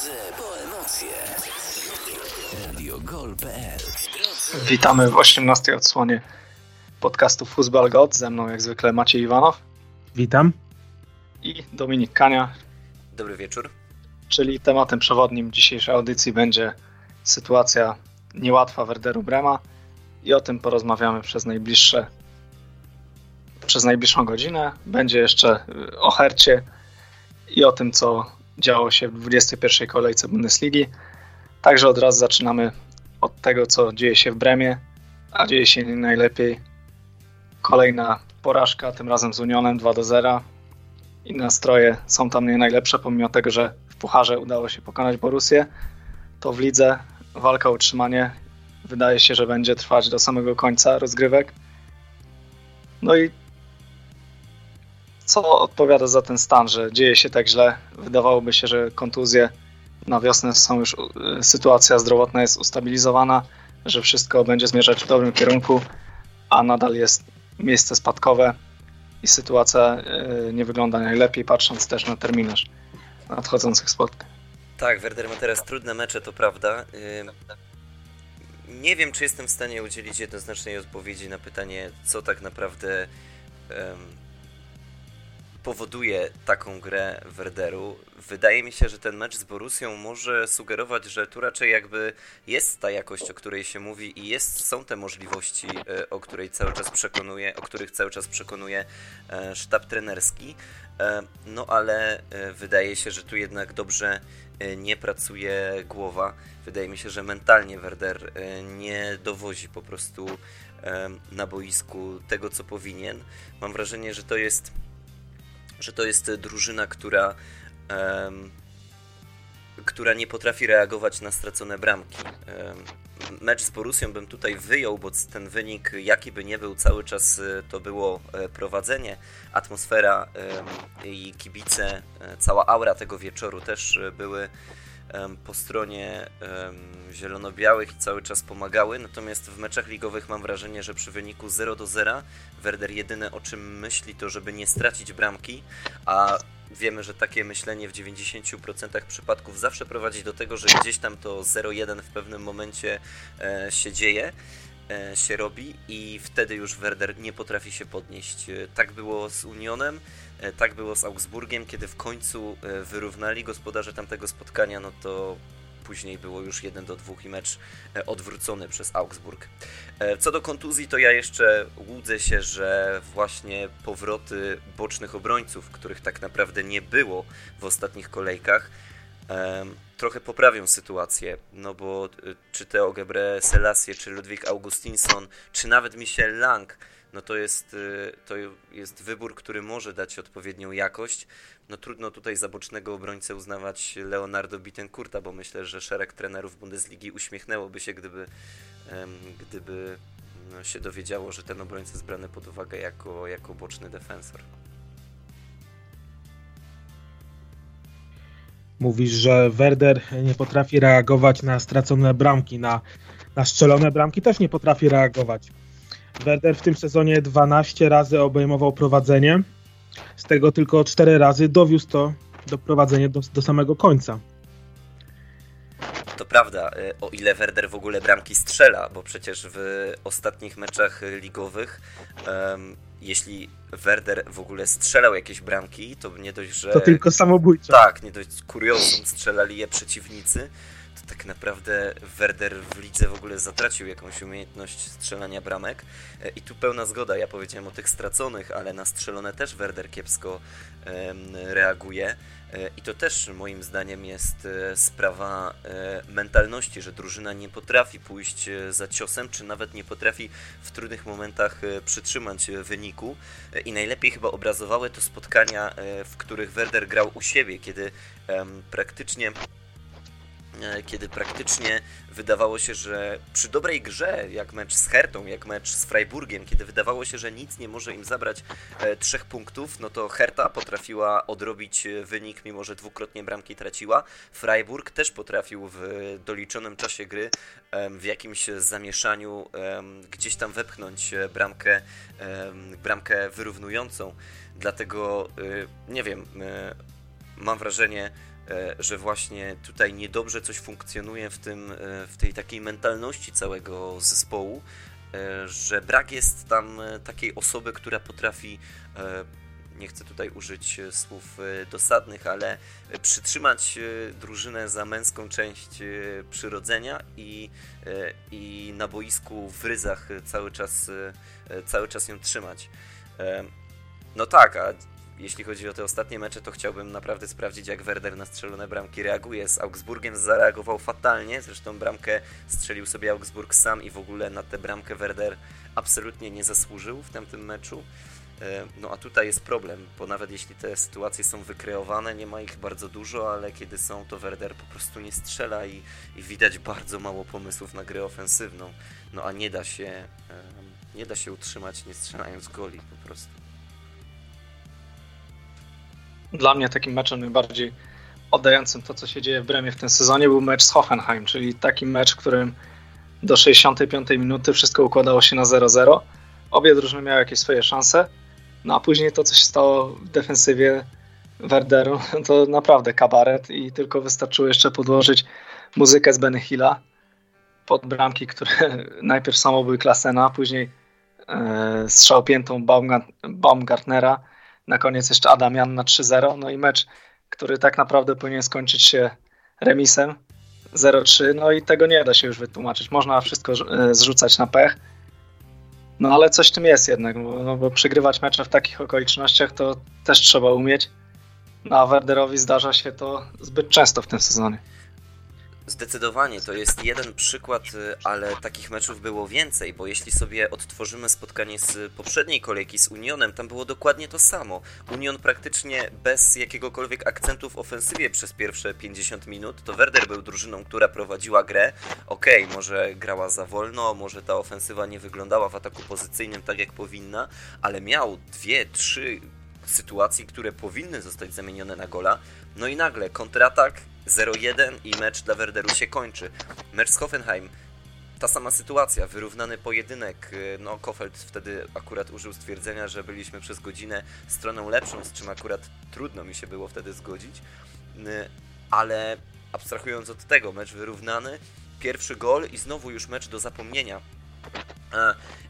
Po emocje. Radiogol.pl Witamy w 18 odsłonie podcastu Fußball God. Ze mną jak zwykle Maciej Iwanow Witam. i Dominik Kania, Dobry wieczór. czyli tematem przewodnim dzisiejszej audycji będzie sytuacja niełatwa Werderu Brema i o tym porozmawiamy przez najbliższe przez najbliższą godzinę. Będzie jeszcze y, o Hercie i o tym, co działo się w 21. kolejce Bundesligi. Także od razu zaczynamy od tego, co dzieje się w Bremie, a dzieje się nie najlepiej. Kolejna porażka, tym razem z Unionem 2 do 0 i nastroje są tam nie najlepsze, pomimo tego, że w Pucharze udało się pokonać Borussię, to w lidze walka o utrzymanie wydaje się, że będzie trwać do samego końca rozgrywek. No i co odpowiada za ten stan, że dzieje się tak źle? Wydawałoby się, że kontuzje na wiosnę są już, y, sytuacja zdrowotna jest ustabilizowana, że wszystko będzie zmierzać w dobrym kierunku, a nadal jest miejsce spadkowe i sytuacja y, nie wygląda najlepiej, patrząc też na terminarz nadchodzących spotkań. Tak, Werder ma teraz trudne mecze, to prawda. Ym, Nie wiem, czy jestem w stanie udzielić jednoznacznej odpowiedzi na pytanie, co tak naprawdę powoduje taką grę Werderu. Wydaje mi się, że ten mecz z Borusią może sugerować, że tu raczej jakby jest ta jakość, o której się mówi i jest, są te możliwości, e, o której cały czas przekonuje, o których cały czas przekonuje e, sztab trenerski. E, No ale wydaje się, że tu jednak dobrze nie pracuje głowa. Wydaje mi się, że mentalnie Werder nie dowozi po prostu na boisku tego, co powinien. Mam wrażenie, że to jest że to jest drużyna, która, em, która nie potrafi reagować na stracone bramki. Em, mecz z Borusią bym tutaj wyjął, bo ten wynik, jaki by nie był, cały czas e, to było e, prowadzenie. Atmosfera em, i kibice, e, cała aura tego wieczoru też były po stronie zielono-białych i cały czas pomagały. Natomiast w meczach ligowych mam wrażenie, że przy wyniku 0 do 0 Werder jedyne o czym myśli to, żeby nie stracić bramki, a wiemy, że takie myślenie w 90% przypadków zawsze prowadzi do tego, że gdzieś tam to 0-1 w pewnym momencie e, się dzieje, e, się robi i wtedy już Werder nie potrafi się podnieść. E, Tak było z Unionem, tak było z Augsburgiem, kiedy w końcu e, wyrównali gospodarze tamtego spotkania, no to później było już 1 do 2 i mecz e, odwrócony przez Augsburg. E, Co do kontuzji, to ja jeszcze łudzę się, że właśnie powroty bocznych obrońców, których tak naprawdę nie było w ostatnich kolejkach, trochę poprawią sytuację. No bo e, czy Teo Gebre Selassie, czy Ludwik Augustinsson, czy nawet Michel Lang, no to jest, e, to jest wybór, który może dać odpowiednią jakość. No trudno tutaj za bocznego obrońcę uznawać Leonardo Bittencourta, bo myślę, że szereg trenerów Bundesligi uśmiechnęłoby się, gdyby, gdyby no, się dowiedziało, że ten obrońca jest brany pod uwagę jako, jako boczny defensor. Mówisz, że Werder nie potrafi reagować na stracone bramki, na, na strzelone bramki też nie potrafi reagować. Werder w tym sezonie 12 razy obejmował prowadzenie, z tego tylko 4 razy dowiózł to do prowadzenia do, do samego końca. To prawda, y, o ile Werder w ogóle bramki strzela, bo przecież w ostatnich meczach ligowych, em, jeśli Werder w ogóle strzelał jakieś bramki, to nie dość, że... To tylko samobójcze. Tak, nie dość kuriozum, strzelali je przeciwnicy, tak naprawdę Werder w lidze w ogóle zatracił jakąś umiejętność strzelania bramek. E, I tu pełna zgoda, ja powiedziałem o tych straconych, ale na strzelone też Werder kiepsko reaguje. E, I to też moim zdaniem jest e, sprawa mentalności, że drużyna nie potrafi pójść za ciosem, czy nawet nie potrafi w trudnych momentach przytrzymać wyniku. I najlepiej chyba obrazowały to spotkania, w których Werder grał u siebie, kiedy praktycznie kiedy praktycznie wydawało się, że przy dobrej grze, jak mecz z Hertą, jak mecz z Freiburgiem, kiedy wydawało się, że nic nie może im zabrać e, trzech punktów, no to Herta potrafiła odrobić e, wynik, mimo że dwukrotnie bramki traciła. Freiburg też potrafił w doliczonym czasie gry w jakimś zamieszaniu gdzieś tam wepchnąć e, bramkę, bramkę wyrównującą. Dlatego, y, nie wiem, y, mam wrażenie, że właśnie tutaj niedobrze coś funkcjonuje w, tym, w tej takiej mentalności całego zespołu, że brak jest tam takiej osoby, która potrafi nie chcę tutaj użyć e, słów e, dosadnych, ale e, przytrzymać drużynę za męską część przyrodzenia i, i na boisku w ryzach cały czas, cały czas ją trzymać. No tak, a jeśli chodzi o te ostatnie mecze, to chciałbym naprawdę sprawdzić, jak Werder na strzelone bramki reaguje. Z Augsburgiem zareagował fatalnie, zresztą bramkę strzelił sobie Augsburg sam i w ogóle na tę bramkę Werder absolutnie nie zasłużył w tamtym meczu. E, no a tutaj jest problem, bo nawet jeśli te sytuacje są wykreowane, nie ma ich bardzo dużo, ale kiedy są, to Werder po prostu nie strzela i, i widać bardzo mało pomysłów na grę ofensywną. No a nie da się, nie da się utrzymać nie strzelając goli po prostu. Dla mnie takim meczem najbardziej oddającym to, co się dzieje w Bremie w tym sezonie był mecz z Hoffenheim, czyli taki mecz, w którym do 65 minuty wszystko układało się na 0-0. Obie drużyny miały jakieś swoje szanse, no a później to, co się stało w defensywie Werderu, to naprawdę kabaret i tylko wystarczyło jeszcze podłożyć muzykę z Benny Hilla pod bramki, które najpierw samo były Klasena, a później e, strzał piętą Baumgartnera, na koniec jeszcze Adamian na 3-0, no i mecz, który tak naprawdę powinien skończyć się remisem 0-3, no i tego nie da się już wytłumaczyć. Można wszystko e, zrzucać na pech, no ale coś w tym jest jednak, bo, no, bo przegrywać mecze w takich okolicznościach to też trzeba umieć. No, a Werderowi zdarza się to zbyt często w tym sezonie. Zdecydowanie, to jest jeden przykład, y, ale takich meczów było więcej, bo jeśli sobie odtworzymy spotkanie z poprzedniej kolejki z Unionem, tam było dokładnie to samo. Union praktycznie bez jakiegokolwiek akcentu w ofensywie przez pierwsze 50 minut, to Werder był drużyną, która prowadziła grę. Okej, okay, może grała za wolno, może ta ofensywa nie wyglądała w ataku pozycyjnym tak jak powinna, ale miał dwie, trzy sytuacji, które powinny zostać zamienione na gola. No i nagle kontratak 0-1 i mecz dla Werderu się kończy. Mecz z Hoffenheim ta sama sytuacja, wyrównany pojedynek. No, Kofeld wtedy akurat użył stwierdzenia, że byliśmy przez godzinę stroną lepszą, z czym akurat trudno mi się było wtedy zgodzić. Ale abstrahując od tego, mecz wyrównany, pierwszy gol i znowu już mecz do zapomnienia.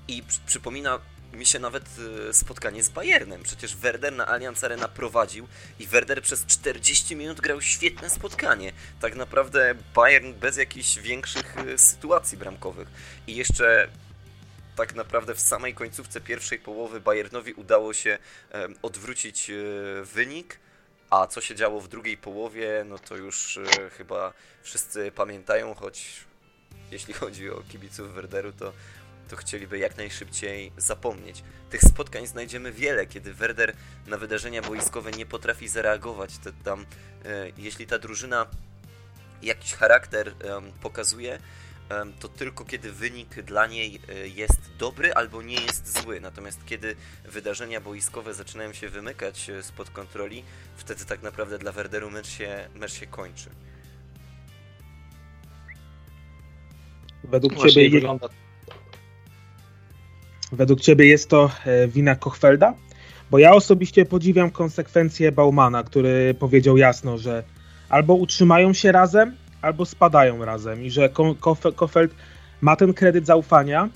I przypomina mi się nawet e, spotkanie z Bayernem. Przecież Werder na Allianz Arena prowadził i Werder przez 40 minut grał świetne spotkanie. Tak naprawdę Bayern bez jakichś większych e, sytuacji bramkowych. I jeszcze tak naprawdę w samej końcówce pierwszej połowy Bayernowi udało się odwrócić e, wynik. A co się działo w drugiej połowie, no to już chyba wszyscy pamiętają, choć jeśli chodzi o kibiców Werderu, to to chcieliby jak najszybciej zapomnieć. Tych spotkań znajdziemy wiele, kiedy Werder na wydarzenia boiskowe nie potrafi zareagować. To tam, e, jeśli ta drużyna jakiś charakter e, pokazuje, e, to tylko kiedy wynik dla niej e, jest dobry albo nie jest zły. Natomiast kiedy wydarzenia boiskowe zaczynają się wymykać e, spod kontroli, wtedy tak naprawdę dla Werderu mecz się, mecz się kończy. Według Właśnie Ciebie wygląda Według Ciebie jest to e, wina Kochfelda? Bo ja osobiście podziwiam konsekwencje Baumana, który powiedział jasno, że albo utrzymają się razem, albo spadają razem i że Kofeld ma ten kredyt zaufania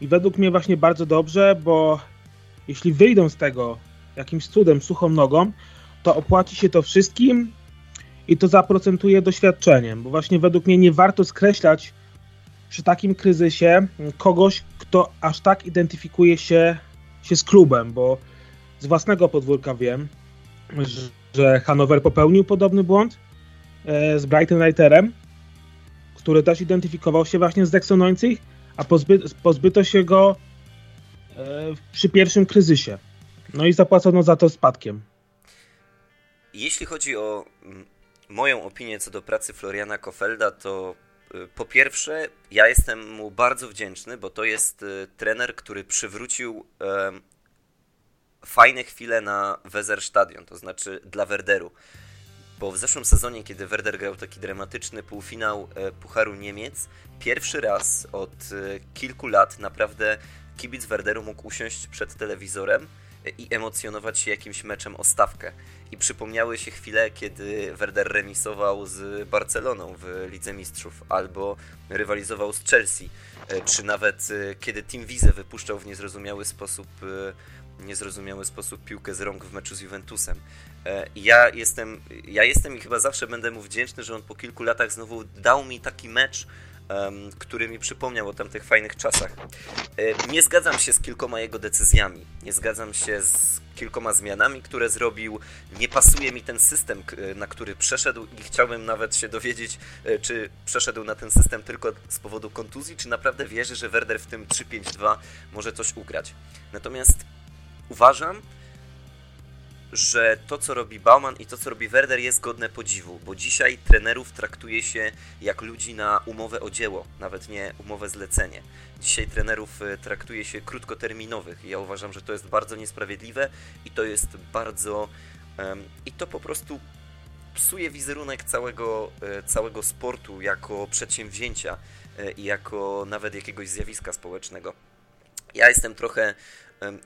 i według mnie właśnie bardzo dobrze, bo jeśli wyjdą z tego jakimś cudem, suchą nogą, to opłaci się to wszystkim i to zaprocentuje doświadczeniem, bo właśnie według mnie nie warto skreślać przy takim kryzysie kogoś, kto aż tak identyfikuje się, się z klubem, bo z własnego podwórka wiem, że, Hanover popełnił podobny błąd e, z Brighton Reiterem, który też identyfikował się właśnie z Dexonońcich, a pozby, pozbyto się go e, przy pierwszym kryzysie. No i zapłacono za to spadkiem. Jeśli chodzi o mm, moją opinię co do pracy Floriana Kofelda, to po pierwsze, ja jestem mu bardzo wdzięczny, bo to jest y, trener, który przywrócił fajne chwile na Weserstadion, to znaczy dla Werderu. Bo w zeszłym sezonie, kiedy Werder grał taki dramatyczny półfinał e, Pucharu Niemiec, pierwszy raz od e, kilku lat naprawdę kibic Werderu mógł usiąść przed telewizorem i emocjonować się jakimś meczem o stawkę. I przypomniały się chwile, kiedy Werder remisował z Barceloną w Lidze Mistrzów, albo rywalizował z Chelsea, czy nawet kiedy Team Wize wypuszczał w niezrozumiały sposób niezrozumiały sposób piłkę z rąk w meczu z Juventusem. E, ja jestem, ja jestem i chyba zawsze będę mu wdzięczny, że on po kilku latach znowu dał mi taki mecz, który mi przypomniał o tamtych fajnych czasach. E, nie zgadzam się z kilkoma jego decyzjami, nie zgadzam się z kilkoma zmianami, które zrobił. Nie pasuje mi ten system, na który przeszedł i chciałbym nawet się dowiedzieć, e, czy przeszedł na ten system tylko z powodu kontuzji, czy naprawdę wierzy, że Werder w tym 3-5-2 może coś ugrać. Natomiast uważam, że to, co robi Bauman i to, co robi Werder, jest godne podziwu, bo dzisiaj trenerów traktuje się jak ludzi na umowę o dzieło, nawet nie umowę zlecenie. Dzisiaj trenerów e, traktuje się krótkoterminowych. Ja uważam, że to jest bardzo niesprawiedliwe i to jest bardzo. Um, I to po prostu psuje wizerunek całego, e, całego sportu jako przedsięwzięcia e, i jako nawet jakiegoś zjawiska społecznego. Ja jestem trochę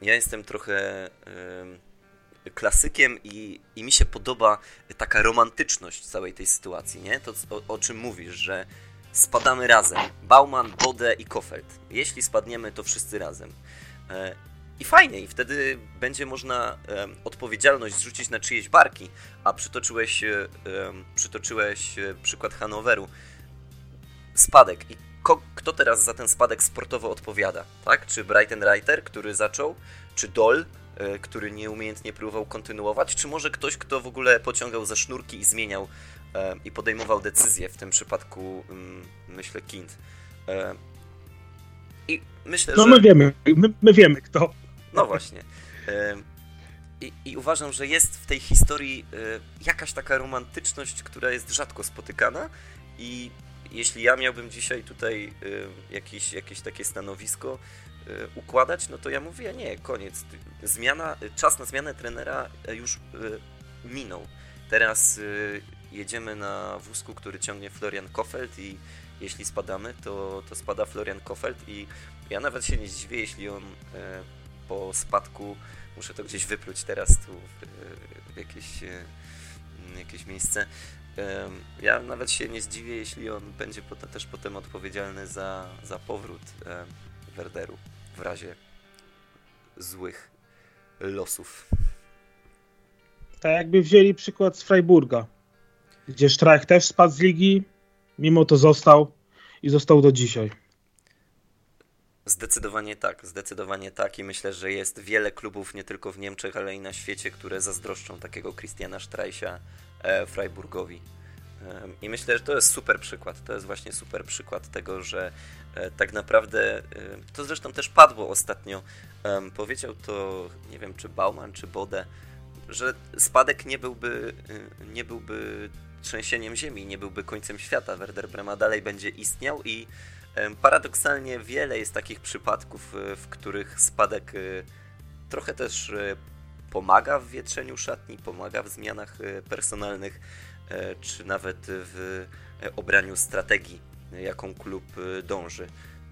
ja jestem trochę klasykiem i, i mi się podoba taka romantyczność całej tej sytuacji, nie? To, o, o czym mówisz, że spadamy razem. Bauman, Bode i Kofeld. Jeśli spadniemy, to wszyscy razem. E, I fajnie, i wtedy będzie można odpowiedzialność zrzucić na czyjeś barki, a przytoczyłeś, przytoczyłeś e, przykład Hanoweru. Spadek. I kto teraz za ten spadek sportowo odpowiada, tak? Czy Brighton Reiter, który zaczął, czy Dol, y, który nieumiejętnie próbował kontynuować, czy może ktoś, kto w ogóle pociągał za sznurki i zmieniał y, i podejmował decyzje, w tym przypadku y, myślę Kind. E, I myślę, no, że... No my wiemy, my, my wiemy kto. No właśnie. I, I, uważam, że jest w tej historii jakaś taka romantyczność, która jest rzadko spotykana i jeśli ja miałbym dzisiaj tutaj jakieś, jakieś takie stanowisko układać, no to ja mówię, nie, koniec. Zmiana, czas na zmianę trenera już y, minął. Teraz jedziemy na wózku, który ciągnie Florian Kofeld i jeśli spadamy, to, to spada Florian Kofeld i ja nawet się nie zdziwię, jeśli on po spadku, muszę to gdzieś wypluć teraz tu w, jakieś, jakieś miejsce, ja nawet się nie zdziwię, jeśli on będzie też potem odpowiedzialny za, za powrót Werderu w razie złych losów. Tak jakby wzięli przykład z Freiburga, gdzie Streich też spadł z ligi, mimo to został i został do dzisiaj. Zdecydowanie tak, zdecydowanie tak i myślę, że jest wiele klubów nie tylko w Niemczech, ale i na świecie, które zazdroszczą takiego Christiana Streicha e, Freiburgowi. I myślę, że to jest super przykład. To jest właśnie super przykład tego, że e, tak naprawdę, e, to zresztą też padło ostatnio, powiedział to, nie wiem czy Bauman, czy Bode, że spadek nie byłby, e, nie byłby trzęsieniem ziemi, nie byłby końcem świata. Werder Brema dalej będzie istniał i paradoksalnie wiele jest takich przypadków, w których spadek trochę też pomaga w wietrzeniu szatni, pomaga w zmianach personalnych, E, czy nawet w e, obraniu strategii, jaką klub e, dąży.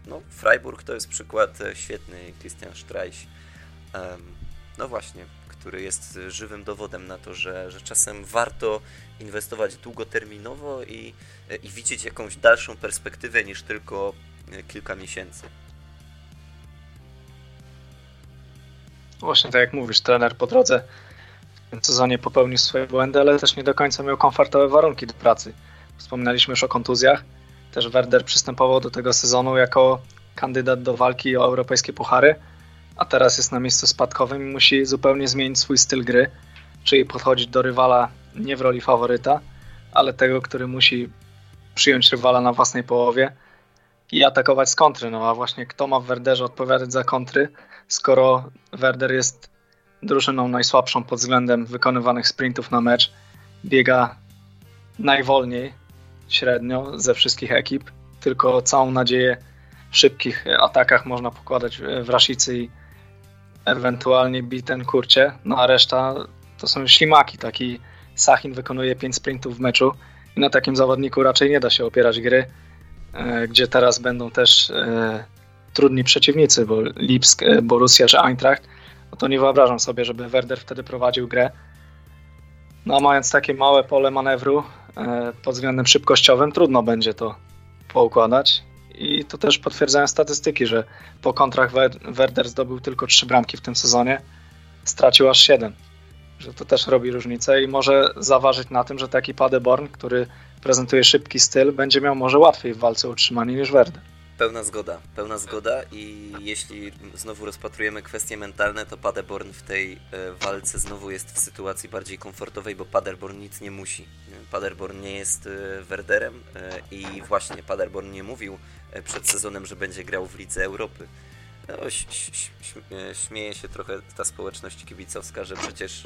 No, Freiburg to jest przykład świetny, Christian Streich. No właśnie, który jest żywym dowodem na to, że, że czasem warto inwestować długoterminowo i, i widzieć jakąś dalszą perspektywę niż tylko kilka miesięcy. Właśnie tak jak mówisz, trener po drodze tym sezonie popełnił swoje błędy, ale też nie do końca miał komfortowe warunki do pracy. Wspominaliśmy już o kontuzjach. Też Werder przystępował do tego sezonu jako kandydat do walki o europejskie puchary, a teraz jest na miejscu spadkowym i musi zupełnie zmienić swój styl gry, czyli podchodzić do rywala nie w roli faworyta, ale tego, który musi przyjąć rywala na własnej połowie i atakować z kontry. No a właśnie kto ma w Werderze odpowiadać za kontry, skoro Werder jest drużyną najsłabszą pod względem wykonywanych sprintów na mecz. Biega najwolniej średnio ze wszystkich ekip. Tylko całą nadzieję w szybkich atakach można pokładać w Rashicy i ewentualnie Biten Kurcie. No a reszta to są ślimaki. Taki Sachin wykonuje 5 sprintów w meczu i na takim zawodniku raczej nie da się opierać gry, e, gdzie teraz będą też e, trudni przeciwnicy, bo Lipsk, e, Borussia czy Eintracht no to nie wyobrażam sobie, żeby Werder wtedy prowadził grę. No a mając takie małe pole manewru pod względem szybkościowym, trudno będzie to poukładać. I to też potwierdzają statystyki, że po kontrach Werder zdobył tylko trzy bramki w tym sezonie, stracił aż siedem. Że to też robi różnicę i może zaważyć na tym, że taki Paderborn, który prezentuje szybki styl, będzie miał może łatwiej w walce utrzymanie niż Werder. Pełna zgoda, pełna zgoda i jeśli znowu rozpatrujemy kwestie mentalne, to Paderborn w tej e, walce znowu jest w sytuacji bardziej komfortowej, bo Paderborn nic nie musi. Paderborn nie jest e, Werderem e, i właśnie Paderborn nie mówił przed sezonem, że będzie grał w Lidze Europy. No, śmieje się trochę ta społeczność kibicowska, że przecież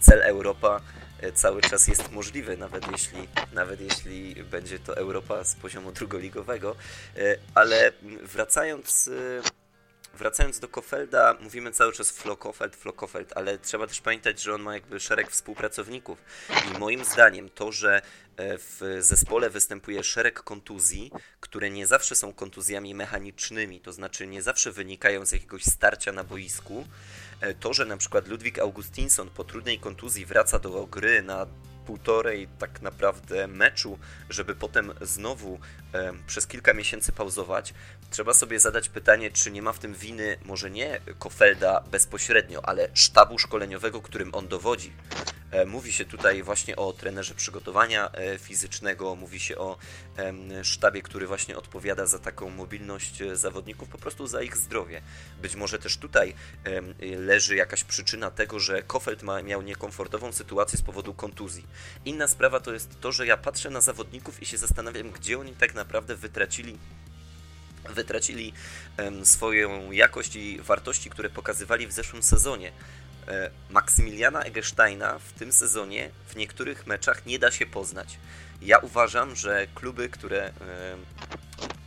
cel Europa E, cały czas jest możliwy, nawet jeśli, nawet jeśli będzie to Europa z poziomu drugoligowego. E, ale wracając e, wracając do Kofelda, mówimy cały czas Flo Kofeld, Flo Kofeld, ale trzeba też pamiętać, że on ma jakby szereg współpracowników. I moim zdaniem to, że w zespole występuje szereg kontuzji, które nie zawsze są kontuzjami mechanicznymi, to znaczy nie zawsze wynikają z jakiegoś starcia na boisku, E, to, że na przykład Ludwik Augustinsson po trudnej kontuzji wraca do gry na półtorej tak naprawdę meczu, żeby potem znowu e, przez kilka miesięcy pauzować, trzeba sobie zadać pytanie, czy nie ma w tym winy może nie Kofelda bezpośrednio, ale sztabu szkoleniowego, którym on dowodzi. E, mówi się tutaj właśnie o trenerze przygotowania e, fizycznego, mówi się o sztabie, który właśnie odpowiada za taką mobilność e, zawodników, po prostu za ich zdrowie. Być może też tutaj leży jakaś przyczyna tego, że Kofeld ma, miał niekomfortową sytuację z powodu kontuzji. Inna sprawa to jest to, że ja patrzę na zawodników i się zastanawiam, gdzie oni tak naprawdę wytracili wytracili swoją jakość i wartości, które pokazywali w zeszłym sezonie. E, Maksymiliana Egersteina w tym sezonie w niektórych meczach nie da się poznać. Ja uważam, że kluby, które.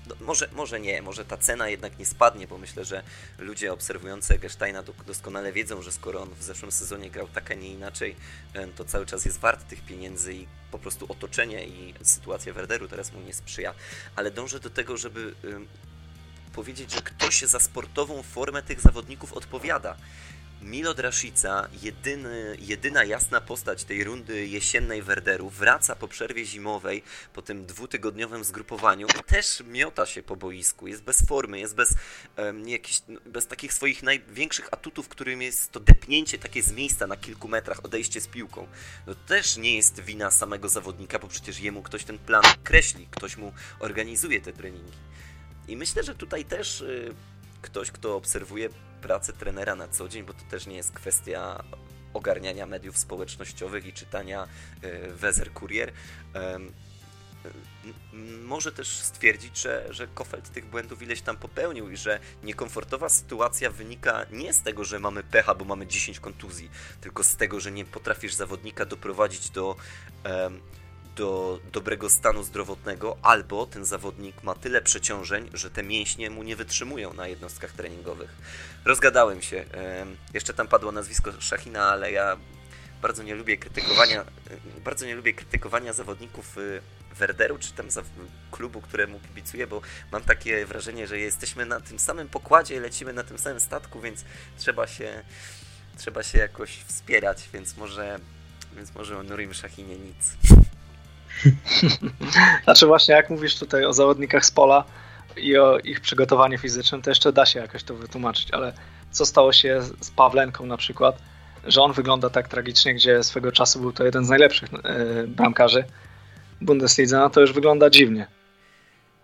No, może, może nie, może ta cena jednak nie spadnie, bo myślę, że ludzie obserwujący Egersteina doskonale wiedzą, że skoro on w zeszłym sezonie grał tak, a nie inaczej, e, to cały czas jest wart tych pieniędzy i po prostu otoczenie i sytuacja Werderu teraz mu nie sprzyja. Ale dążę do tego, żeby powiedzieć, że ktoś za sportową formę tych zawodników odpowiada. Milod Rashica, jedyny, jedyna jasna postać tej rundy jesiennej Werderu, wraca po przerwie zimowej, po tym dwutygodniowym zgrupowaniu też miota się po boisku. Jest bez formy, jest bez, um, jakichś, bez takich swoich największych atutów, którym jest to depnięcie takie z miejsca na kilku metrach, odejście z piłką. No, to też nie jest wina samego zawodnika, bo przecież jemu ktoś ten plan kreśli, ktoś mu organizuje te treningi. I myślę, że tutaj też y, ktoś, kto obserwuje pracę trenera na co dzień, bo to też nie jest kwestia ogarniania mediów społecznościowych i czytania y, Wezer Kurier, może też stwierdzić, że, że Kofeld tych błędów ileś tam popełnił i że niekomfortowa sytuacja wynika nie z tego, że mamy pecha, bo mamy 10 kontuzji, tylko z tego, że nie potrafisz zawodnika doprowadzić do do dobrego stanu zdrowotnego, albo ten zawodnik ma tyle przeciążeń, że te mięśnie mu nie wytrzymują na jednostkach treningowych. Rozgadałem się. Jeszcze tam padło nazwisko Szachina, ale ja bardzo nie lubię krytykowania, bardzo nie lubię krytykowania zawodników y, Werderu, czy tam klubu, któremu kibicuję, bo mam takie wrażenie, że jesteśmy na tym samym pokładzie, lecimy na tym samym statku, więc trzeba się, trzeba się jakoś wspierać, więc może, więc może o Nurim Szachinie nic. znaczy właśnie jak mówisz tutaj o zawodnikach z pola i o ich przygotowaniu fizycznym, to jeszcze da się jakoś to wytłumaczyć, ale co stało się z Pawlenką na przykład, że on wygląda tak tragicznie, gdzie swego czasu był to jeden z najlepszych e, bramkarzy Bundeslidze, no to już wygląda dziwnie.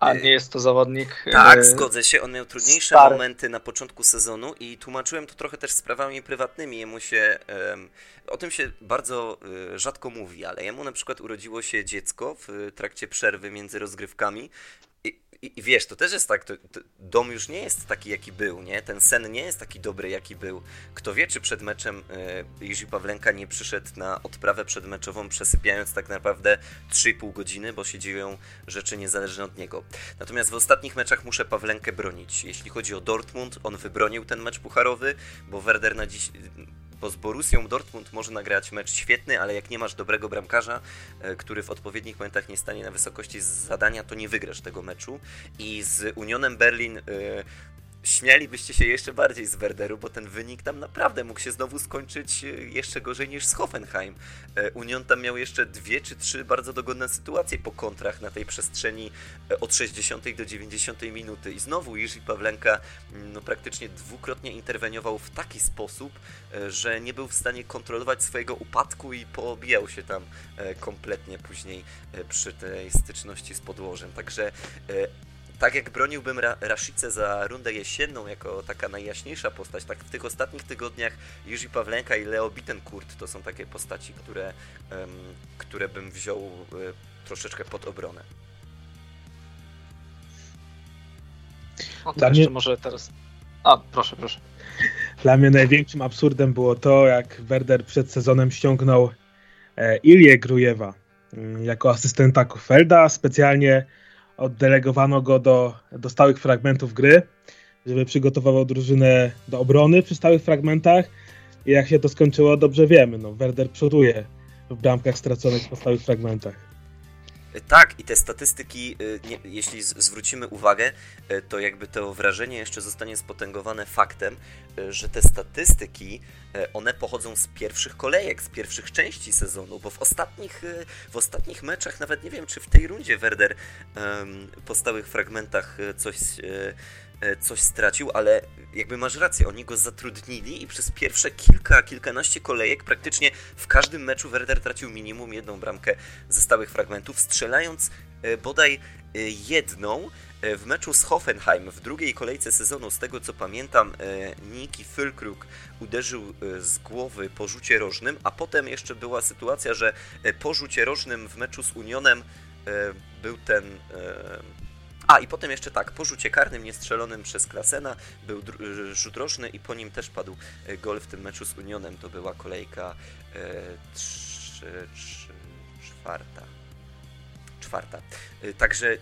A nie jest to zawodnik. Tak, e, zgodzę się. On miał trudniejsze stary. momenty na początku sezonu i tłumaczyłem to trochę też sprawami prywatnymi. Jemu się. Um, o tym się bardzo um, rzadko mówi, ale jemu na przykład urodziło się dziecko w trakcie przerwy między rozgrywkami i, I, wiesz, to też jest tak, to, to dom już nie jest taki, jaki był, nie? Ten sen nie jest taki dobry, jaki był. Kto wie, czy przed meczem e, Jerzy Pawlenka nie przyszedł na odprawę przedmeczową, przesypiając tak naprawdę 3,5 godziny, bo się dzieją rzeczy niezależne od niego. Natomiast w ostatnich meczach muszę Pawlenkę bronić. Jeśli chodzi o Dortmund, on wybronił ten mecz pucharowy, bo Werder na dziś bo z Borussią Dortmund może nagrać mecz świetny, ale jak nie masz dobrego bramkarza, e, który w odpowiednich momentach nie stanie na wysokości zadania, to nie wygrasz tego meczu. I z Unionem Berlin e, śmialibyście się jeszcze bardziej z Werderu, bo ten wynik tam naprawdę mógł się znowu skończyć e, jeszcze gorzej niż z Hoffenheim. E, Union tam miał jeszcze dwie czy trzy bardzo dogodne sytuacje po kontrach na tej przestrzeni e, od 60 do 90 minuty i znowu Jerzy Pawlenka mm, no, praktycznie dwukrotnie interweniował w taki sposób, że nie był w stanie kontrolować swojego upadku i poobijał się tam kompletnie później przy tej styczności z podłożem. Także tak jak broniłbym Ra Rashice za rundę jesienną jako taka najjaśniejsza postać, tak w tych ostatnich tygodniach Jiří Pawlenka i Leo Bittencourt to są takie postaci, które, um, które bym wziął um, troszeczkę pod obronę. To Dla jeszcze mnie... może teraz... A, proszę, proszę. Dla mnie największym absurdem było to, jak Werder przed sezonem ściągnął e, Ilię Grujewa mm, jako asystenta Kofelda, specjalnie oddelegowano go do, do stałych fragmentów gry, żeby przygotowywał drużynę do obrony przy stałych fragmentach. I jak się to skończyło, dobrze wiemy. No, Werder przoduje w bramkach straconych po stałych fragmentach. Tak, i te statystyki, y, nie, jeśli zwrócimy uwagę, y, to jakby to wrażenie jeszcze zostanie spotęgowane faktem, y, że te statystyki, one pochodzą z pierwszych kolejek, z pierwszych części sezonu, bo w ostatnich, w ostatnich meczach, nawet nie wiem, czy w tej rundzie Werder po stałych fragmentach coś coś stracił, ale jakby masz rację, oni go zatrudnili i przez pierwsze kilka, kilkanaście kolejek praktycznie w każdym meczu Werder tracił minimum jedną bramkę ze stałych fragmentów, strzelając e, bodaj e, jedną w meczu z Hoffenheim w drugiej kolejce sezonu, z tego co pamiętam, Niki Fülkrug uderzył z głowy po rzucie rożnym, a potem jeszcze była sytuacja, że po rzucie rożnym w meczu z Unionem był ten a i potem jeszcze tak, po rzucie karnym niestrzelonym przez Klasena był y, rzut roczny i po nim też padł y, gol w tym meczu z Unionem. To była kolejka e, trzy, trzy, czwarta. Czwarta. E, także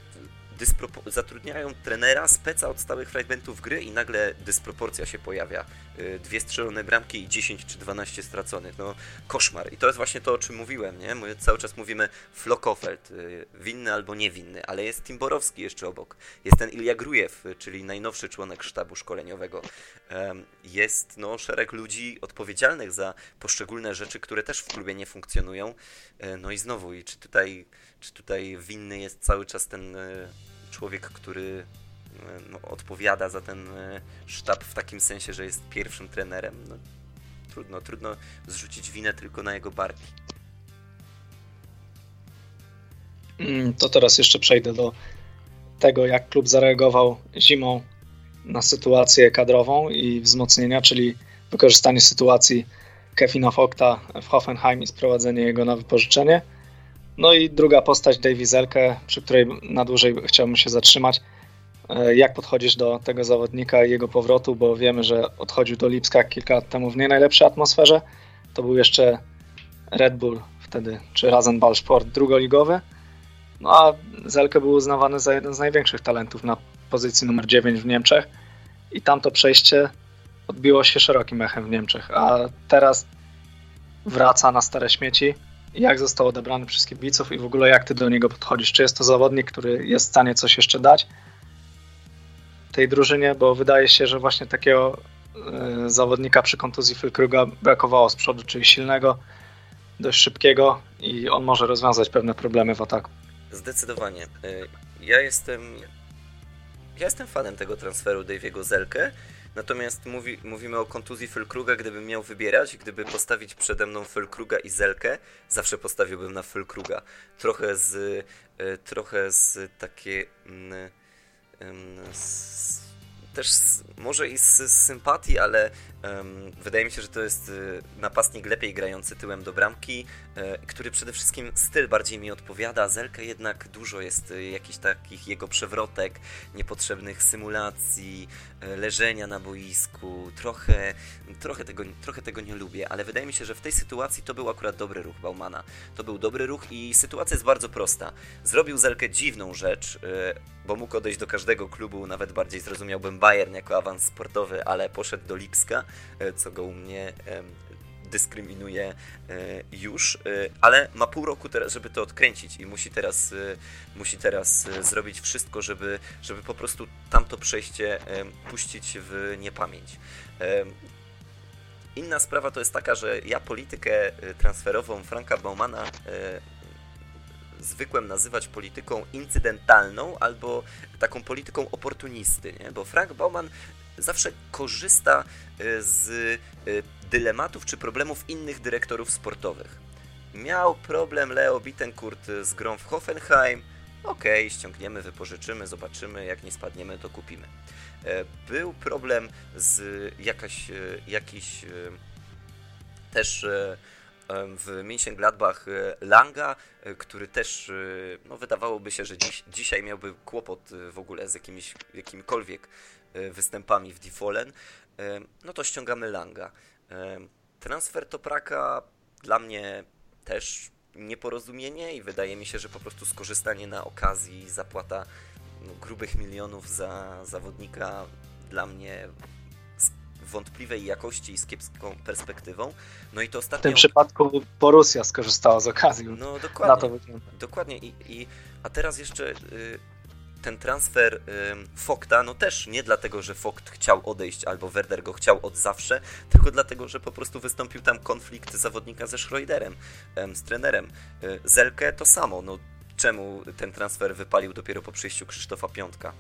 zatrudniają trenera, speca od stałych fragmentów gry i nagle dysproporcja się pojawia. Y, dwie strzelone bramki i 10 czy 12 straconych. No, koszmar. I to jest właśnie to, o czym mówiłem, nie? My cały czas mówimy Flokofeld, y, winny albo niewinny, ale jest Timborowski jeszcze obok. Jest ten Ilja Grujew, y, czyli najnowszy członek sztabu szkoleniowego. Jest no, szereg ludzi odpowiedzialnych za poszczególne rzeczy, które też w klubie nie funkcjonują. No i znowu, i czy tutaj, czy tutaj winny jest cały czas ten człowiek, który e, no, odpowiada za ten e, sztab w takim sensie, że jest pierwszym trenerem. No, trudno, trudno zrzucić winę tylko na jego barki. Mm, to teraz jeszcze przejdę do tego, jak klub zareagował zimą na sytuację kadrową i wzmocnienia, czyli wykorzystanie sytuacji Kevina Fogta w Hoffenheim i sprowadzenie jego na wypożyczenie. No i druga postać, Davy Zelke, przy której na dłużej chciałbym się zatrzymać. E, jak podchodzisz do tego zawodnika i jego powrotu, bo wiemy, że odchodził do Lipska kilka lat temu w nie najlepszej atmosferze. To był jeszcze Red Bull wtedy, czy Rasenball Sport drugoligowy. No a Zelke był uznawany za jeden z największych talentów na pozycji numer 9 w Niemczech i tamto przejście odbiło się szerokim echem w Niemczech, a teraz wraca na stare śmieci jak został odebrany przez kibiców i w ogóle jak ty do niego podchodzisz? Czy jest to zawodnik, który jest w stanie coś jeszcze dać tej drużynie? Bo wydaje się, że właśnie takiego y, zawodnika przy kontuzji Fylkruga brakowało z przodu, czyli silnego, dość szybkiego i on może rozwiązać pewne problemy w ataku. Zdecydowanie. Y, ja jestem ja jestem fanem tego transferu Daviego Zelkę Natomiast mówi, mówimy o kontuzji Fylkruga, gdybym miał wybierać, gdyby postawić przede mną Fylkruga i Zelkę, zawsze postawiłbym na Fylkruga. Trochę z, e, trochę z takie... Mm, z, też z, może i z, z sympatii, ale wydaje mi się, że to jest y, napastnik lepiej grający tyłem do bramki, y, który przede wszystkim styl bardziej mi odpowiada. Zelka jednak dużo jest y, jakichś takich jego przewrotek, niepotrzebnych symulacji, leżenia na boisku. Trochę, trochę, tego, trochę tego nie lubię, ale wydaje mi się, że w tej sytuacji to był akurat dobry ruch Baumana. To był dobry ruch i sytuacja jest bardzo prosta. Zrobił Zelkę dziwną rzecz, bo mógł odejść do każdego klubu, nawet bardziej zrozumiałbym Bayern jako awans sportowy, ale poszedł do Lipska, co go u mnie dyskryminuje już, ale ma pół roku teraz, żeby to odkręcić i musi teraz, musi teraz zrobić wszystko, żeby, żeby po prostu tamto przejście puścić w niepamięć. Inna sprawa to jest taka, że ja politykę transferową Franka Baumana zwykłem nazywać polityką incydentalną albo taką polityką oportunisty, nie? bo Frank Bauman zawsze korzysta e, z e, dylematów czy problemów innych dyrektorów sportowych. Miał problem Leo Bittencourt z grą w Hoffenheim, okej, okay, ściągniemy, wypożyczymy, zobaczymy, jak nie spadniemy, to kupimy. E, był problem z jakaś, jakiś też w Mönchengladbach Langa, który też no, wydawałoby się, że dziś, dzisiaj miałby kłopot w ogóle z jakimiś, jakimikolwiek występami w Difolen, no to ściągamy Langa. Transfer Topraka dla mnie też nieporozumienie i wydaje mi się, że po prostu skorzystanie na okazji, zapłata no, grubych milionów za zawodnika dla mnie wątpliwej jakości i z kiepską perspektywą. No i to ostatnio... W tym przypadku Borussia skorzystała z okazji. No dokładnie. dokładnie. I, i, a teraz jeszcze y, ten transfer Fokta, no też nie dlatego, że Fokt chciał odejść albo Werder go chciał od zawsze, tylko dlatego, że po prostu wystąpił tam konflikt zawodnika ze Schroederem, z trenerem. Y, Zelkę to samo, no czemu ten transfer wypalił dopiero po przyjściu Krzysztofa Piątka?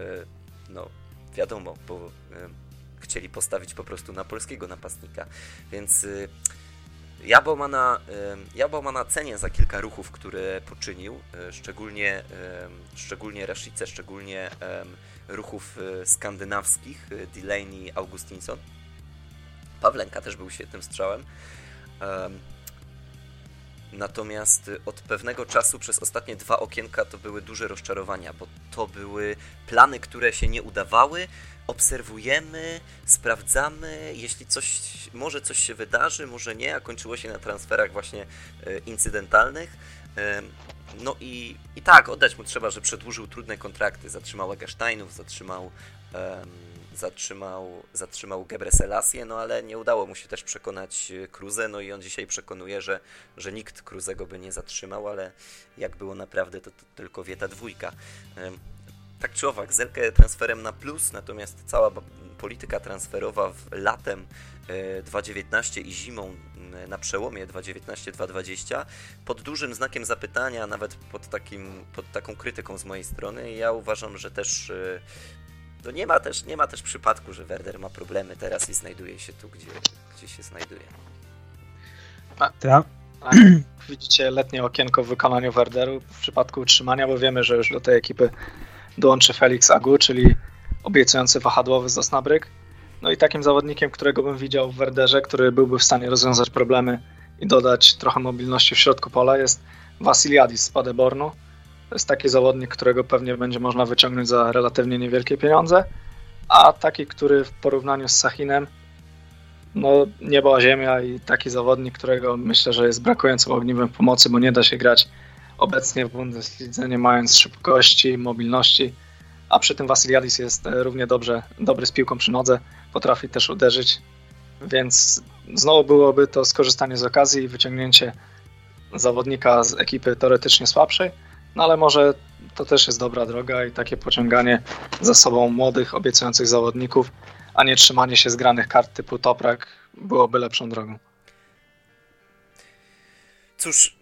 Y, no wiadomo, bo chcieli postawić po prostu na polskiego napastnika. Więc y, ja Baumana, ja Baumana cenię za kilka ruchów, które poczynił, y, szczególnie, szczególnie Rashice, szczególnie ruchów skandynawskich, Delaney, Augustinson. Pawlenka też był świetnym strzałem. Natomiast od pewnego czasu przez ostatnie dwa okienka to były duże rozczarowania, bo to były plany, które się nie udawały, obserwujemy, sprawdzamy, jeśli coś, może coś się wydarzy, może nie, a kończyło się na transferach właśnie e, incydentalnych. No i, i tak, oddać mu trzeba, że przedłużył trudne kontrakty, zatrzymał Egersteinów, zatrzymał, um, zatrzymał, zatrzymał Gebre Selassie, no ale nie udało mu się też przekonać Kruzę, no i on dzisiaj przekonuje, że, że nikt Kruzego by nie zatrzymał, ale jak było naprawdę, to, to tylko wieta dwójka tak czy owak, Zelkę transferem na plus, natomiast cała polityka transferowa w latem 2019 e, i zimą na przełomie 2019-2020 pod dużym znakiem zapytania, nawet pod, takim, pod taką krytyką z mojej strony. Ja uważam, że też to nie ma też, nie ma też przypadku, że Werder ma problemy teraz i znajduje się tu, gdzie, gdzie się znajduje. Tak. Widzicie letnie okienko w wykonaniu Werderu w przypadku utrzymania, bo wiemy, że już do tej ekipy dołączy Felix Agu, czyli obiecujący wahadłowy z Osnabryk. No i takim zawodnikiem, którego bym widział w Werderze, który byłby w stanie rozwiązać problemy i dodać trochę mobilności w środku pola jest Wasiliadis z Padebornu. To jest taki zawodnik, którego pewnie będzie można wyciągnąć za relatywnie niewielkie pieniądze, a taki, który w porównaniu z Sachinem no niebo a ziemia i taki zawodnik, którego myślę, że jest brakującym ogniwem pomocy, bo nie da się grać obecnie w Bundeslidze, nie mając szybkości, mobilności, a przy tym Wasiliadis jest e, równie dobrze, dobry z piłką przy nodze, potrafi też uderzyć, więc znowu byłoby to skorzystanie z okazji i wyciągnięcie zawodnika z ekipy teoretycznie słabszej, no ale może to też jest dobra droga i takie pociąganie za sobą młodych, obiecujących zawodników, a nie trzymanie się zgranych kart typu Toprak byłoby lepszą drogą. Cóż,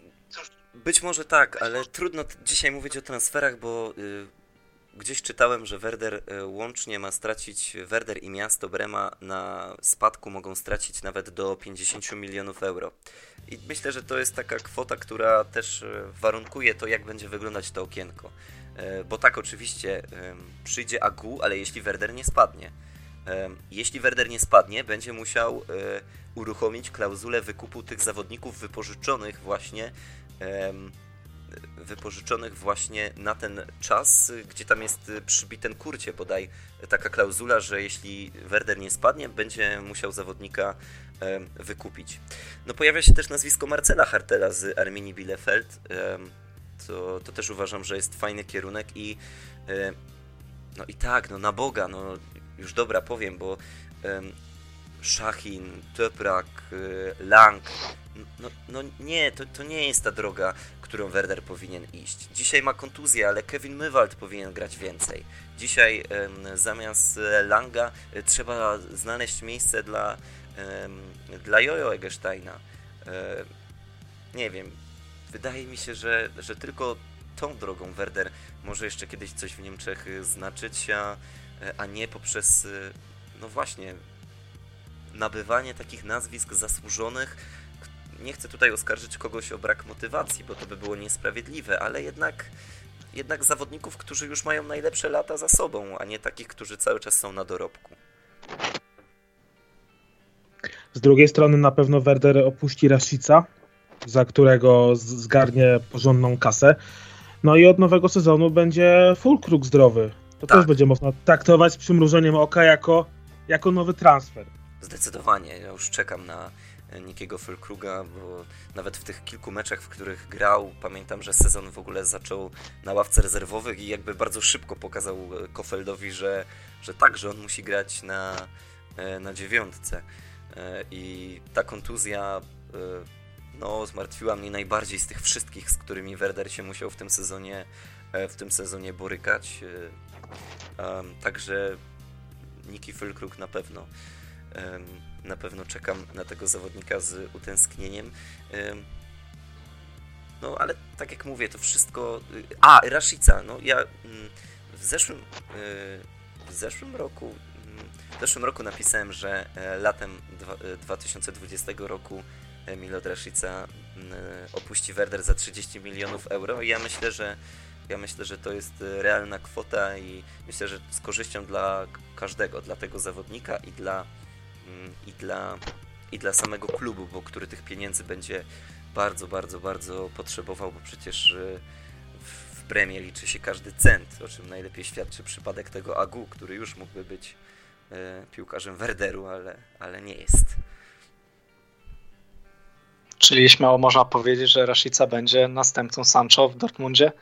być może tak, ale trudno dzisiaj mówić o transferach, bo y, gdzieś czytałem, że Werder y, łącznie ma stracić, Werder i miasto Brema na spadku mogą stracić nawet do 50 milionów euro. I myślę, że to jest taka kwota, która też y, warunkuje to, jak będzie wyglądać to okienko. Y, bo tak, oczywiście przyjdzie Agu, ale jeśli Werder nie spadnie. Jeśli Werder nie spadnie, będzie musiał uruchomić klauzulę wykupu tych zawodników wypożyczonych właśnie wypożyczonych właśnie na ten czas, gdzie tam jest przybity ten kurcie bodaj taka klauzula, że jeśli Werder nie spadnie, będzie musiał zawodnika wykupić. No pojawia się też nazwisko Marcela Hartela z Arminii Bielefeld. To, to też uważam, że jest fajny kierunek i no i tak, no na Boga, no już dobra powiem, bo Szachin, Toprak, Lang. No, no nie, to, to nie jest ta droga, którą Werder powinien iść. Dzisiaj ma kontuzję, ale Kevin Mywald powinien grać więcej. Dzisiaj zamiast Langa trzeba znaleźć miejsce dla, dla Jojo Egesteina. Nie wiem, wydaje mi się, że, że tylko tą drogą Werder może jeszcze kiedyś coś w Niemczech znaczyć, a, a nie poprzez, y, no właśnie, nabywanie takich nazwisk zasłużonych. Nie chcę tutaj oskarżyć kogoś o brak motywacji, bo to by było niesprawiedliwe, ale jednak, jednak zawodników, którzy już mają najlepsze lata za sobą, a nie takich, którzy cały czas są na dorobku. Z drugiej strony na pewno Werder opuści Rashica, za którego zgarnie porządną kasę. No i od nowego sezonu będzie Fulkrug zdrowy. To tak. też będzie można traktować z przymrużeniem oka jako, jako nowy transfer. Zdecydowanie. Ja już czekam na Nikiego Fulkruga, bo nawet w tych kilku meczach, w których grał, pamiętam, że sezon w ogóle zaczął na ławce rezerwowych i jakby bardzo szybko pokazał Kofeldowi, że, że tak, że on musi grać na, e, na dziewiątce. E, I ta kontuzja e, no, zmartwiła mnie najbardziej z tych wszystkich, z którymi Werder się musiał w tym sezonie, e, w tym sezonie borykać. E, także Niki Fylkruk na pewno na pewno czekam na tego zawodnika z utęsknieniem. No, ale tak jak mówię, to wszystko... Y, a, Rashica, no ja mm, w zeszłym, y, w zeszłym roku mm, w zeszłym roku napisałem, że e, latem 2020 roku Milo Rashica mm, opuści Werder za 30 milionów euro ja myślę, że ja myślę, że to jest e, realna kwota i myślę, że z korzyścią dla każdego, dla tego zawodnika i dla, i dla, i dla samego klubu, bo który tych pieniędzy będzie bardzo, bardzo, bardzo potrzebował, bo przecież e, w premie liczy się każdy cent, o czym najlepiej świadczy przypadek tego Agu, który już mógłby być e, piłkarzem Werderu, ale, ale nie jest. Czyli śmiało można powiedzieć, że Rashica będzie następcą Sancho w Dortmundzie?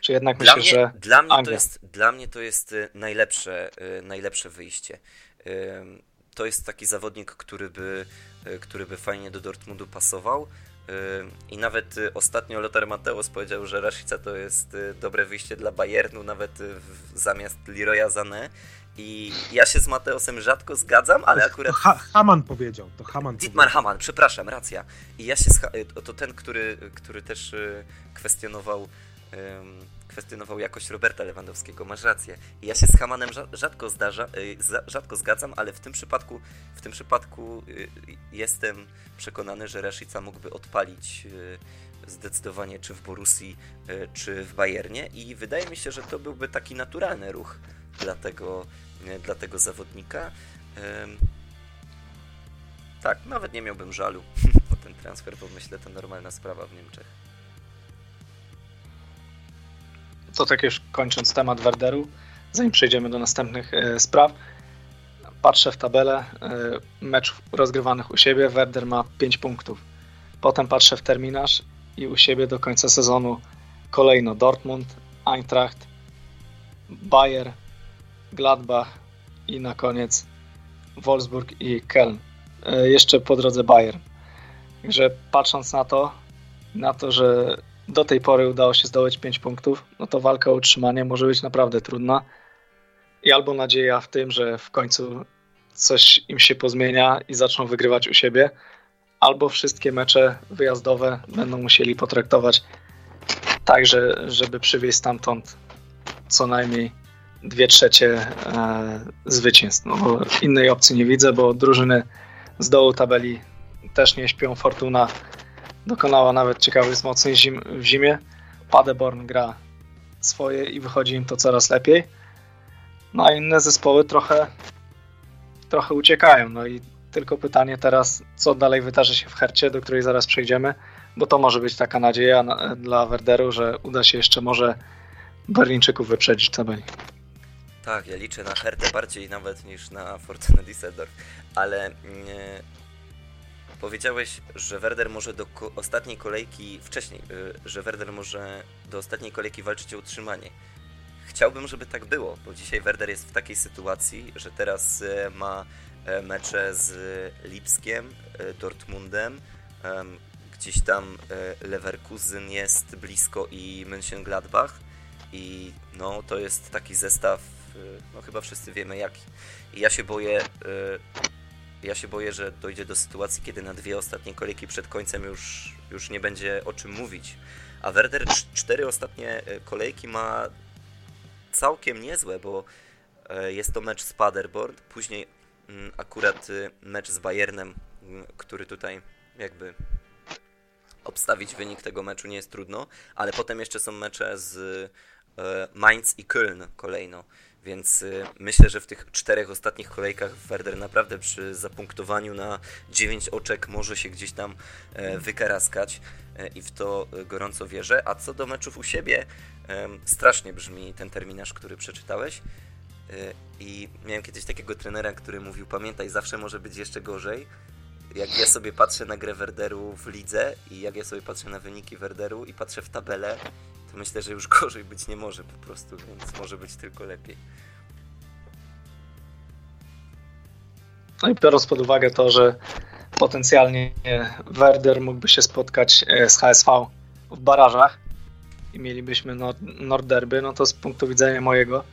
Czy jednak dla myślisz, mnie, że dla mnie, to jest, dla mnie to jest y, najlepsze, y, najlepsze wyjście. To jest taki zawodnik, który by, y, który by fajnie do Dortmundu pasował. I nawet ostatnio Lothar Mateusz powiedział, że Rashica to jest dobre wyjście dla Bayernu, nawet zamiast Leroya Sané. I ja się z Mateosem rzadko zgadzam, ale akurat... To ha Haman powiedział, to Haman Dietmar Haman, przepraszam, racja. I ja się z... To ten, który, który też kwestionował kwestionował jakość Roberta Lewandowskiego, masz rację. Ja się z Hamanem rzadko zdarza, y, rzadko zgadzam, ale w tym przypadku w tym przypadku y, jestem przekonany, że Rashica mógłby odpalić zdecydowanie czy w Borussii, czy w Bayernie i wydaje mi się, że to byłby taki naturalny ruch dla tego, dla tego zawodnika. Tak, nawet nie miałbym żalu o ten transfer, bo myślę, to normalna sprawa w Niemczech. To tak już kończąc temat Werderu, zanim przejdziemy do następnych e, spraw, patrzę w tabelę e, meczów rozgrywanych u siebie, Werder ma 5 punktów. Potem patrzę w terminarz i u siebie do końca sezonu kolejno Dortmund, Eintracht, Bayer, Gladbach i na koniec Wolfsburg i Köln. E, jeszcze po drodze Bayern. Także patrząc na to, na to, że do tej pory udało się zdobyć 5 punktów, no to walka o utrzymanie może być naprawdę trudna. I albo nadzieja w tym, że w końcu coś im się pozmienia i zaczną wygrywać u siebie, albo wszystkie mecze wyjazdowe będą musieli potraktować tak, że, żeby przywieźć stamtąd co najmniej dwie trzecie e, zwycięstw. No, bo innej opcji nie widzę, bo drużyny z dołu tabeli też nie śpią. Fortuna dokonała nawet ciekawych wzmocnień zim, w zimie. Paderborn gra swoje i wychodzi im to coraz lepiej. No a inne zespoły trochę, trochę uciekają. No i tylko pytanie teraz, co dalej wydarzy się w Hercie, do której zaraz przejdziemy, bo to może być taka nadzieja na, dla Werderu, że uda się jeszcze może Berlińczyków wyprzedzić tabeli. Tak, ja liczę na Hertę bardziej nawet niż na Fortuna Düsseldorf, ale mm, powiedziałeś, że Werder może do ko ostatniej kolejki, wcześniej, y, że Werder może do ostatniej kolejki walczyć o utrzymanie. Chciałbym, żeby tak było, bo dzisiaj Werder jest w takiej sytuacji, że teraz y, ma mecze z Lipskiem, Dortmundem, gdzieś tam Leverkusen jest blisko i Mönchengladbach i no to jest taki zestaw, no chyba wszyscy wiemy jaki. I ja się boję, ja się boję, że dojdzie do sytuacji, kiedy na dwie ostatnie kolejki przed końcem już, już nie będzie o czym mówić. A Werder cztery ostatnie kolejki ma całkiem niezłe, bo e, jest to mecz z Paderborn, później mm, akurat y, mecz z Bayernem, mm, który tutaj jakby obstawić wynik tego meczu nie jest trudno, ale potem jeszcze są mecze z e, Mainz i Köln kolejno. Więc y, myślę, że w tych czterech ostatnich kolejkach Werder naprawdę przy zapunktowaniu na 9 oczek może się gdzieś tam e, wykaraskać i w to gorąco wierzę. A co do meczów u siebie, Strasznie brzmi ten terminarz, który przeczytałeś. E, I miałem kiedyś takiego trenera, który mówił: Pamiętaj, zawsze może być jeszcze gorzej. Jak ja sobie patrzę na grę Werderu w lidze i jak ja sobie patrzę na wyniki Werderu i patrzę w tabelę, myślę, że już gorzej być nie może po prostu, więc może być tylko lepiej. No i biorąc pod uwagę to, że potencjalnie Werder mógłby się spotkać e, z HSV w barażach, i mielibyśmy Nordderby, no to z punktu widzenia mojego,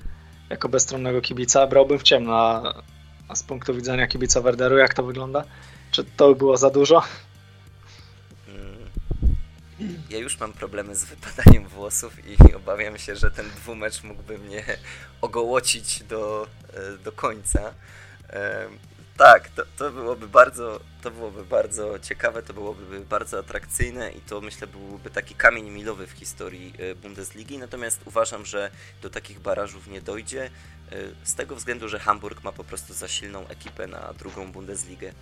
jako bezstronnego kibica, brałbym w ciemno, a, z punktu widzenia kibica Werderu, jak to wygląda? Czy to by było za dużo? Ja już mam problemy z wypadaniem włosów i obawiam się, że ten dwumecz mógłby mnie ogołocić do, e, do końca. Tak, to, to, byłoby bardzo, to byłoby bardzo ciekawe, to byłoby bardzo atrakcyjne i to myślę byłby taki kamień milowy w historii e, Bundesligi. Natomiast uważam, że do takich barażów nie dojdzie e, z tego względu, że Hamburg ma po prostu za silną ekipę na drugą Bundesligę.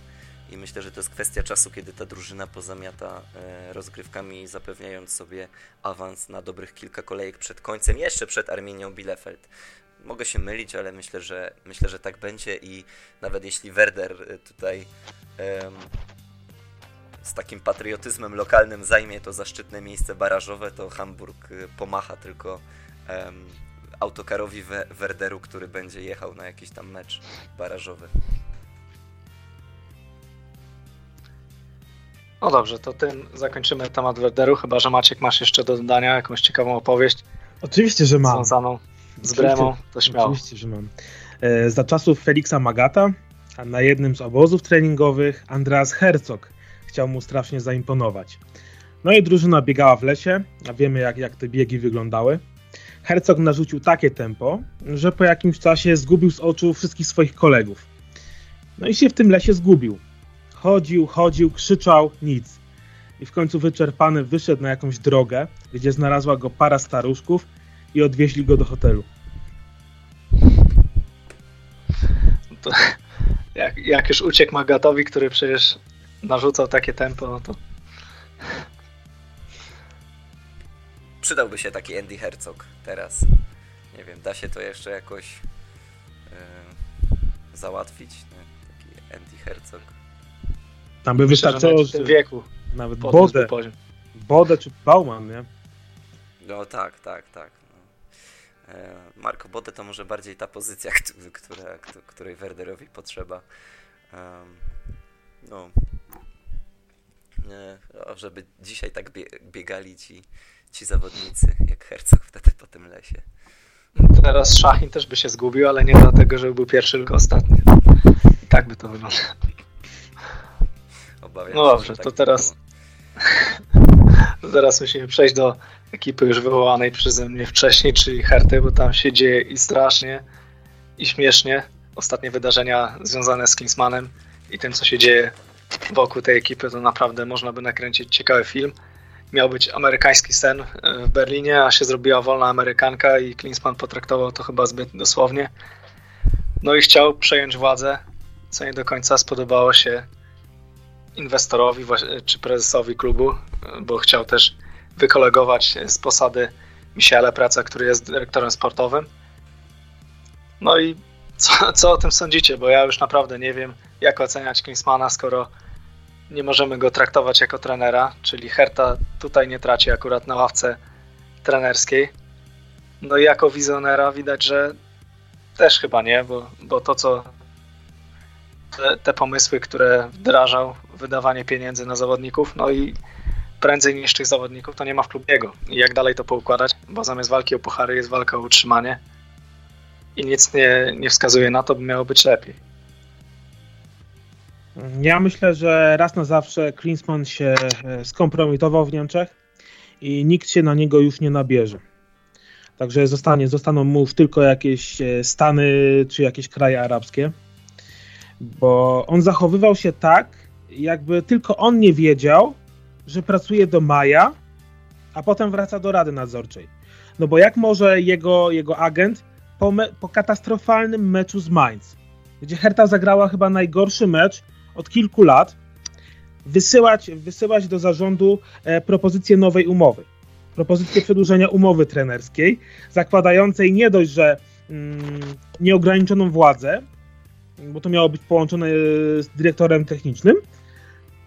I myślę, że to jest kwestia czasu, kiedy ta drużyna pozamiata e, rozgrywkami, zapewniając sobie awans na dobrych kilka kolejek przed końcem, jeszcze przed Arminią Bielefeld. Mogę się mylić, ale myślę, że myślę, że tak będzie i nawet jeśli Werder y, tutaj z takim patriotyzmem lokalnym zajmie to zaszczytne miejsce barażowe, to Hamburg y, pomacha tylko autokarowi We Werderu, który będzie jechał na jakiś tam mecz barażowy. No dobrze, to tym zakończymy temat Werderu, chyba że Maciek masz jeszcze do dodania jakąś ciekawą opowieść. Oczywiście, że mam. Związaną z Bremą, to śmiało. Oczywiście, że mam. E, za czasów Feliksa Magata na jednym z obozów treningowych Andreas Herzog chciał mu strasznie zaimponować. No i drużyna biegała w lesie, a wiemy jak, jak te biegi wyglądały. Herzog narzucił takie tempo, że po jakimś czasie zgubił z oczu wszystkich swoich kolegów. No i się w tym lesie zgubił. Chodził, chodził, krzyczał, nic. I w końcu wyczerpany wyszedł na jakąś drogę, gdzie znalazła go para staruszków i odwieźli go do hotelu. To, jak, jak już uciekł Magatowi, który przecież narzucał takie tempo, no to... Przydałby się taki Andy Herzog teraz. Nie wiem, da się to jeszcze jakoś yy, załatwić? Nie? Taki Andy Herzog. Tam by wystarczyło, w wieku nawet Bodę, Bodę czy Bauman, nie? No tak, tak, tak. E, Marco Bode to może bardziej ta pozycja, która, której Werderowi potrzeba. No, żeby dzisiaj tak biegali ci, ci zawodnicy, jak Herzog wtedy po tym lesie. Teraz Szachin też by się zgubił, ale nie dlatego, że był pierwszy, tylko ostatni. I tak by to wyglądało. Obawiam no dobrze, tak to teraz teraz musimy przejść do ekipy już wywołanej przeze mnie wcześniej, czyli Herty, bo tam się dzieje i strasznie, i śmiesznie. Ostatnie wydarzenia związane z Kingsmanem i tym, co się dzieje wokół tej ekipy, to naprawdę można by nakręcić ciekawy film. Miał być amerykański sen e, w Berlinie, a się zrobiła wolna Amerykanka i Klinsman potraktował to chyba zbyt dosłownie. No i chciał przejąć władzę, co nie do końca spodobało się inwestorowi czy prezesowi klubu, bo chciał też wykolegować z posady Michele Praca, który jest dyrektorem sportowym. No i co, co o tym sądzicie? Bo ja już naprawdę nie wiem, jak oceniać Klinsmana, skoro nie możemy go traktować jako trenera, czyli Herta tutaj nie traci akurat na ławce trenerskiej. No i jako wizjonera widać, że też chyba nie, bo, bo to, co te, te pomysły, które wdrażał, wydawanie pieniędzy na zawodników, no i prędzej niż tych zawodników to nie ma w klubie jego. I jak dalej to poukładać, bo zamiast walki o puchary jest walka o utrzymanie i nic nie, nie wskazuje na to, by miało być lepiej. Ja myślę, że raz na zawsze Klinsmann się e, skompromitował w Niemczech i nikt się na niego już nie nabierze. Także zostanie, zostaną mu już tylko jakieś e, Stany czy jakieś kraje arabskie, bo on zachowywał się tak, jakby tylko on nie wiedział, że pracuje do maja, a potem wraca do Rady Nadzorczej. No bo jak może jego, jego agent po, me, po katastrofalnym meczu z Mainz, gdzie Hertha zagrała chyba najgorszy mecz od kilku lat, wysyłać, wysyłać do zarządu e, propozycję nowej umowy. Propozycję przedłużenia umowy trenerskiej, zakładającej nie dość, że mm, nieograniczoną władzę, bo to miało być połączone e, z dyrektorem technicznym,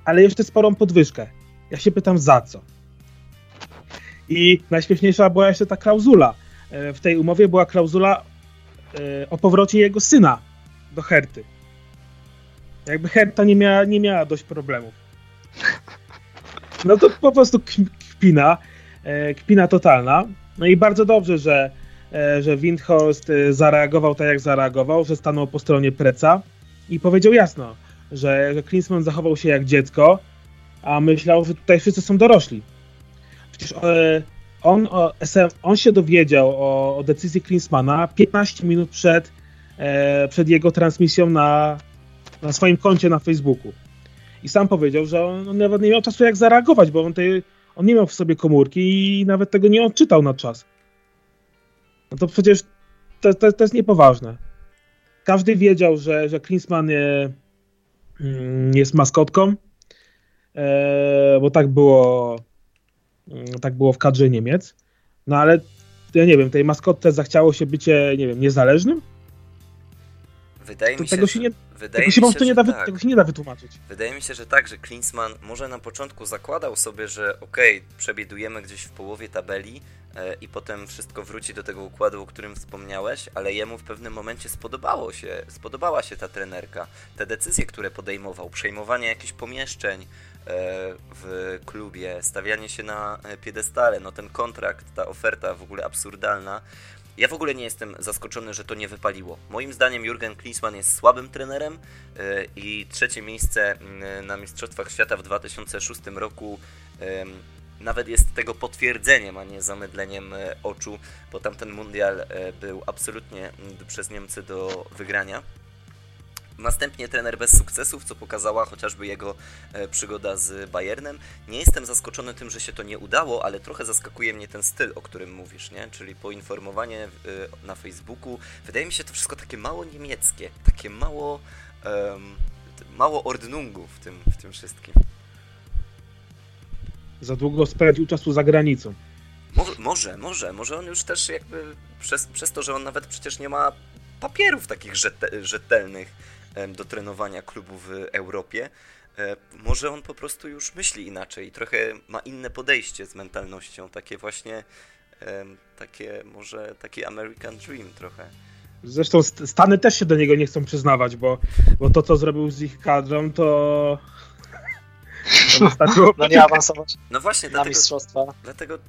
ale jeszcze sporą podwyżkę. Ja się pytam za co. I najśmieszniejsza była jeszcze ta klauzula. E, w tej umowie była klauzula e, o powrocie jego syna do Herty. Jakby Herta nie miała, nie miała dość problemów. No to po prostu kpina, e, kpina totalna. No i bardzo dobrze, że, że Windhorst zareagował tak, jak zareagował, że stanął po stronie Preca i powiedział jasno, że, że Klinsmann zachował się jak dziecko, a myślał, że tutaj wszyscy są dorośli. Przecież e, on, on się dowiedział o, o decyzji Klinsmana 15 minut przed, e, przed jego transmisją na, na swoim koncie na Facebooku. I sam powiedział, że on, nawet nie miał czasu jak zareagować, bo on, on nie miał w sobie komórki i nawet tego nie odczytał na czas. No to przecież to, to, to jest niepoważne. Każdy wiedział, że, że Klinsman jest maskotką, E, bo tak było, mm, tak było w kadrze Niemiec. No ale ja nie wiem, tej maskotce zachciało się bycie, nie wiem, niezależnym? Wydaje to mi się, tego się nie, wydaje tego się, nie da, tak. tego się nie da wytłumaczyć. Wydaje mi się, że tak, że Klinsmann może na początku zakładał sobie, że okej, okay, przebiedujemy gdzieś w połowie tabeli, E, i potem wszystko wróci do tego układu, o którym wspomniałeś, ale jemu w pewnym momencie spodobało się, spodobała się ta trenerka. Te decyzje, które podejmował, przejmowanie jakichś pomieszczeń e, w klubie, stawianie się na e, piedestale, no ten kontrakt, ta oferta w ogóle absurdalna. Ja w ogóle nie jestem zaskoczony, że to nie wypaliło. Moim zdaniem Jurgen Klinsmann jest słabym trenerem i trzecie miejsce na Mistrzostwach Świata w 2006 roku nawet jest tego potwierdzeniem, a nie zamydleniem e, oczu, bo tamten mundial e, był absolutnie przez Niemcy do wygrania. Następnie trener bez sukcesów, co pokazała chociażby jego e, przygoda z Bayernem. Nie jestem zaskoczony tym, że się to nie udało, ale trochę zaskakuje mnie ten styl, o którym mówisz, nie? Czyli poinformowanie na Facebooku. Wydaje mi się to wszystko takie mało niemieckie, takie mało, um, mało ordnungu w tym, w tym wszystkim. Za długo spędził czasu za granicą. Może, może, może, może on już też jakby przez, przez to, że on nawet przecież nie ma papierów takich rzetelnych do trenowania klubu w Europie, e, może on po prostu już myśli inaczej, trochę ma inne podejście z mentalnością, takie właśnie, takie może taki American Dream trochę. Zresztą Stany też się do niego nie chcą przyznawać, bo, bo to, co zrobił z ich kadrą, to no nie awansować no właśnie, na dlatego, mistrzostwa. Dlatego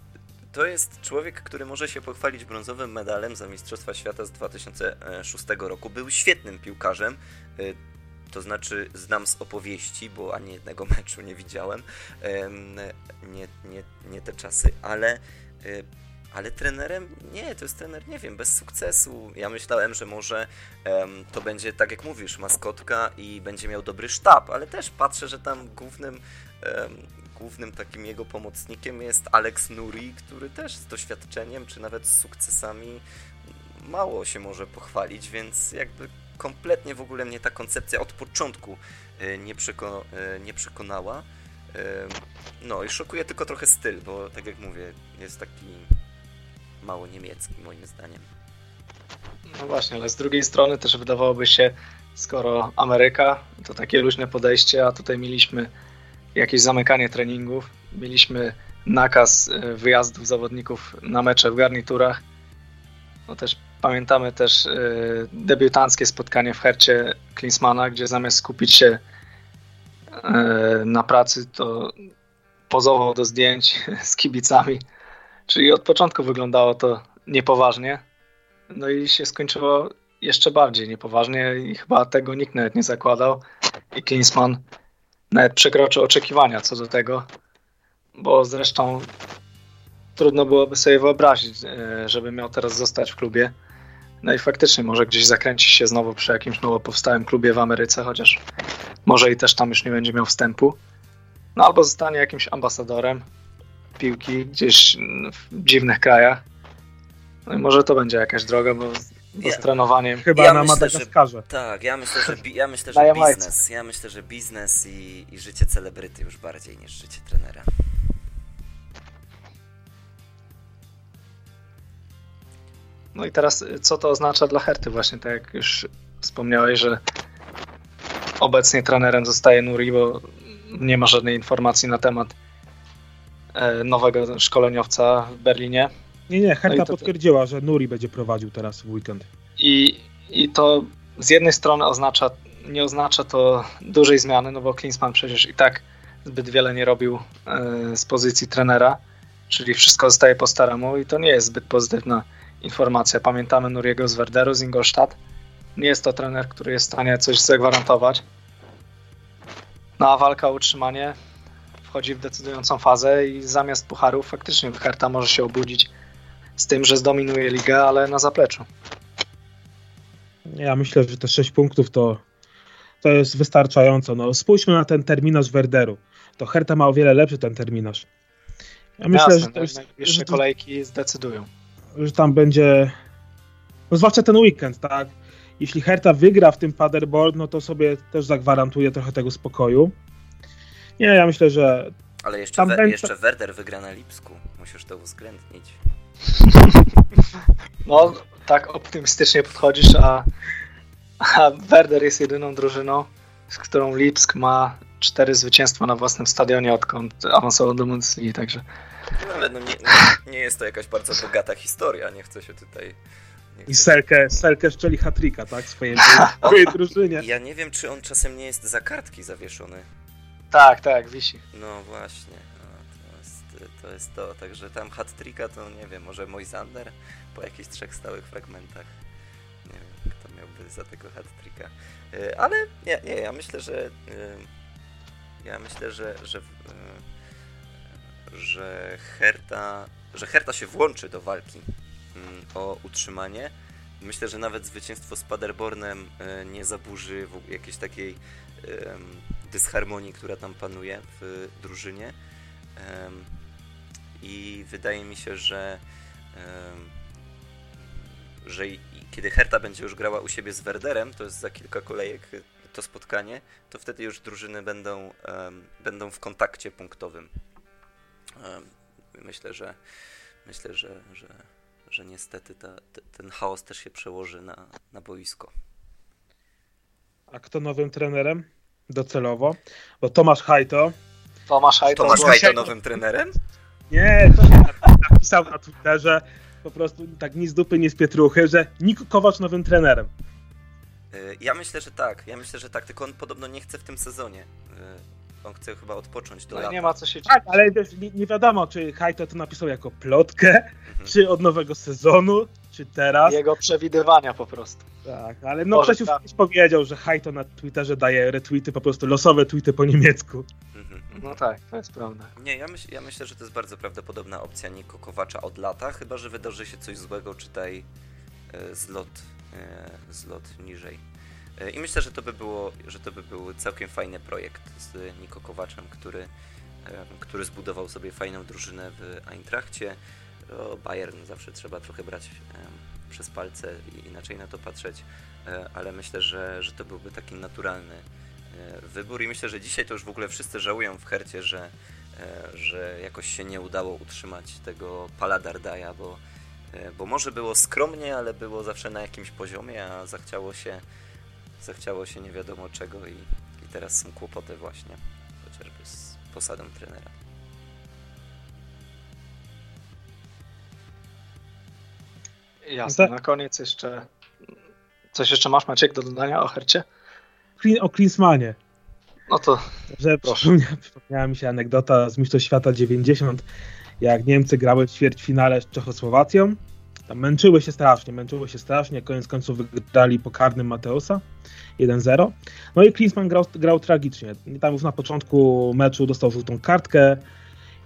to jest człowiek, który może się pochwalić brązowym medalem za Mistrzostwa Świata z 2006 roku. Był świetnym piłkarzem, to znaczy znam z opowieści, bo ani jednego meczu nie widziałem, nie, nie, nie te czasy, ale y, ale trenerem nie, to jest trener, nie wiem, bez sukcesu. Ja myślałem, że może to będzie, tak jak mówisz, maskotka i będzie miał dobry sztab, ale też patrzę, że tam głównym, głównym takim jego pomocnikiem jest Alex Nuri, który też z doświadczeniem, czy nawet z sukcesami mało się może pochwalić, więc jakby kompletnie w ogóle mnie ta koncepcja od początku e, nie, e, nie przekonała. No i szokuje tylko trochę styl, bo tak jak mówię, jest taki mało niemiecki, moim zdaniem. No właśnie, ale z drugiej strony też wydawałoby się, skoro Ameryka, to takie luźne podejście, a tutaj mieliśmy jakieś zamykanie treningów, mieliśmy nakaz e, wyjazdów zawodników na mecze w garniturach, no też Pamiętamy też y, debiutanckie spotkanie w Hercie Klinsmana, gdzie zamiast skupić się y, na pracy, to pozował do zdjęć z kibicami. Czyli od początku wyglądało to niepoważnie. No i się skończyło jeszcze bardziej niepoważnie i chyba tego nikt nawet nie zakładał. I Klinsman nawet przekroczył oczekiwania co do tego, bo zresztą trudno byłoby sobie wyobrazić, e, żeby miał teraz zostać w klubie. No i faktycznie może gdzieś zakręci się znowu przy jakimś nowo powstałym klubie w Ameryce, chociaż może i też tam już nie będzie miał wstępu. No albo zostanie jakimś ambasadorem piłki gdzieś w dziwnych krajach. No i może to będzie jakaś droga, bo ja, z trenowaniem. Chyba ja na myślę, Madagaskarze. Że, tak, ja myślę, że, ja myślę, że biznes. Ja myślę, że biznes i, i życie celebryty już bardziej niż życie trenera. No i teraz co to oznacza dla Herty właśnie, tak jak już wspomniałeś, że obecnie trenerem zostaje Nuri, bo nie ma żadnej informacji na temat e, nowego szkoleniowca w Berlinie. Nie, nie, Herta no to... potwierdziła, że Nuri będzie prowadził teraz w weekend. I, I to z jednej strony oznacza, nie oznacza to dużej zmiany, no bo Klinsmann przecież i tak zbyt wiele nie robił e, z pozycji trenera, czyli wszystko zostaje po staremu i to nie jest zbyt pozytywna informacja. Pamiętamy Nuriego z Werderu, z Ingolstadt. Nie jest to trener, który jest w stanie coś zagwarantować. No a walka o utrzymanie wchodzi w decydującą fazę i zamiast pucharów faktycznie Herta może się obudzić z tym, że zdominuje ligę, ale na zapleczu. Ja myślę, że te 6 punktów to, to jest wystarczająco. No, spójrzmy na ten terminarz Werderu. To Herta ma o wiele lepszy ten terminarz. Ja myślę, Jasne, że to jest, najbliższe że to, kolejki zdecydują. Że tam będzie. No zwłaszcza ten weekend, tak? Jeśli Herta wygra w tym Paderborn, no to sobie też zagwarantuje trochę tego spokoju. Nie, ja myślę, że. Ale jeszcze, we, będzie... jeszcze Werder wygra na Lipsku. Musisz to uwzględnić. No, tak optymistycznie podchodzisz, a, a Werder jest jedyną drużyną, z którą Lipsk ma cztery zwycięstwa na własnym stadionie, odkąd awansował do Bundesliga, także... Ale no nie, nie, jest to jakaś bardzo bogata historia, nie chcę się tutaj... I Selke, Selke szczeli hatrika, tak? Swojej, swojej drużynie. Ja nie wiem, czy on czasem nie jest za kartki zawieszony. Tak, tak, wisi. No właśnie to jest to. Także tam hat-tricka to nie wiem, może Moisander po jakichś trzech stałych fragmentach. Nie wiem, kto miałby za tego hat-tricka. Y, ale nie, nie, ja myślę, że y, ja myślę, że, że, y, że Herta, że Herta się włączy do walki mm, o utrzymanie. Myślę, że nawet zwycięstwo z Paderbornem nie zaburzy jakiejś takiej dysharmonii, która tam panuje w drużynie i wydaje mi się, że że kiedy Herta będzie już grała u siebie z Werderem, to jest za kilka kolejek to spotkanie, to wtedy już drużyny będą, będą w kontakcie punktowym. Myślę, że myślę, że, że, że niestety ta, ten chaos też się przełoży na, na boisko. A kto nowym trenerem? Docelowo? Bo Tomasz Hajto. Tomasz Hajto, Tomasz Hajto nowym trenerem? Nie, to się napisał na Twitterze, po prostu tak nic z dupy, nic z pietruchy, że Niko Kowacz nowym trenerem. Y, ja myślę, że tak. Ja myślę, że tak, tylko on podobno nie chce w tym sezonie. On chce chyba odpocząć do no lata. Nie ma co się Tak, ale wiesz, nie, nie, wiadomo, czy Hajto to napisał jako plotkę, mhm. czy od nowego sezonu, czy teraz. Jego przewidywania po prostu. Tak, ale no ktoś już kiedyś powiedział, że Hajto na Twitterze daje retweety, po prostu losowe tweety po niemiecku. Mhm. No tak, to jest prawda. Nie, ja, myśl, ja myślę, że to jest bardzo prawdopodobna opcja Niko Kowacza od lata, chyba że wydarzy się coś złego, czytaj e, zlot, e, zlot niżej. E, I myślę, że to by było, że to by był całkiem fajny projekt z Niko Kowaczem, który, który zbudował sobie fajną drużynę w Eintrachcie. O, Bayern zawsze trzeba trochę brać przez palce i inaczej na to patrzeć, e, ale myślę, że, że to byłby taki naturalny E, wybór i myślę, że dzisiaj to już w ogóle wszyscy żałują w Hercie, że, że jakoś się nie udało utrzymać tego Paladardaja, bo, e, bo może było skromnie, ale było zawsze na jakimś poziomie, a zachciało się, zachciało się nie wiadomo czego i, i teraz są kłopoty właśnie, chociażby z posadą trenera. Jasne, no na koniec jeszcze coś jeszcze masz Maciek do dodania o Hercie? O Klinsmanie. No to że przypomniała, przypomniała mi się anegdota z Mistrzostw Świata 90, jak Niemcy grały w ćwierćfinale z Czechosłowacją. Tam męczyły się strasznie, męczyły się strasznie, koniec końców wygrali po karnym Mateusa 1-0. No i Klinsmann grał, grał tragicznie. Tam już na początku meczu dostał żółtą kartkę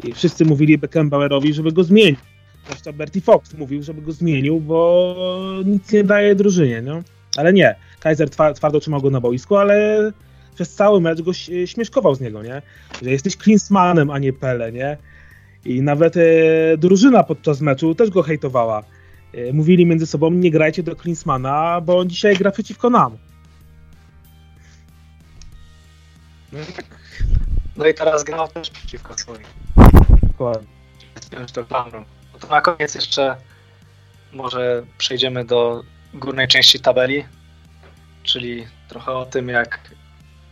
i wszyscy mówili Beckenbauerowi, żeby go zmienić. Zresztą Bertie Fox mówił, żeby go zmienił, bo nic nie daje drużynie, no. Ale nie, Kaiser twardo trzymał go na boisku, ale przez cały mecz go śmieszkował z niego, nie? Że jesteś Klinsmanem, a nie Pele, nie? I nawet e, drużyna podczas meczu też go hejtowała. E, mówili między sobą, nie grajcie do Klinsmana, bo on dzisiaj gra przeciwko nam. No i, tak. no teraz grał też przeciwko swoim. Dokładnie. To, no to na koniec jeszcze może przejdziemy do górnej części tabeli, czyli trochę o tym, jak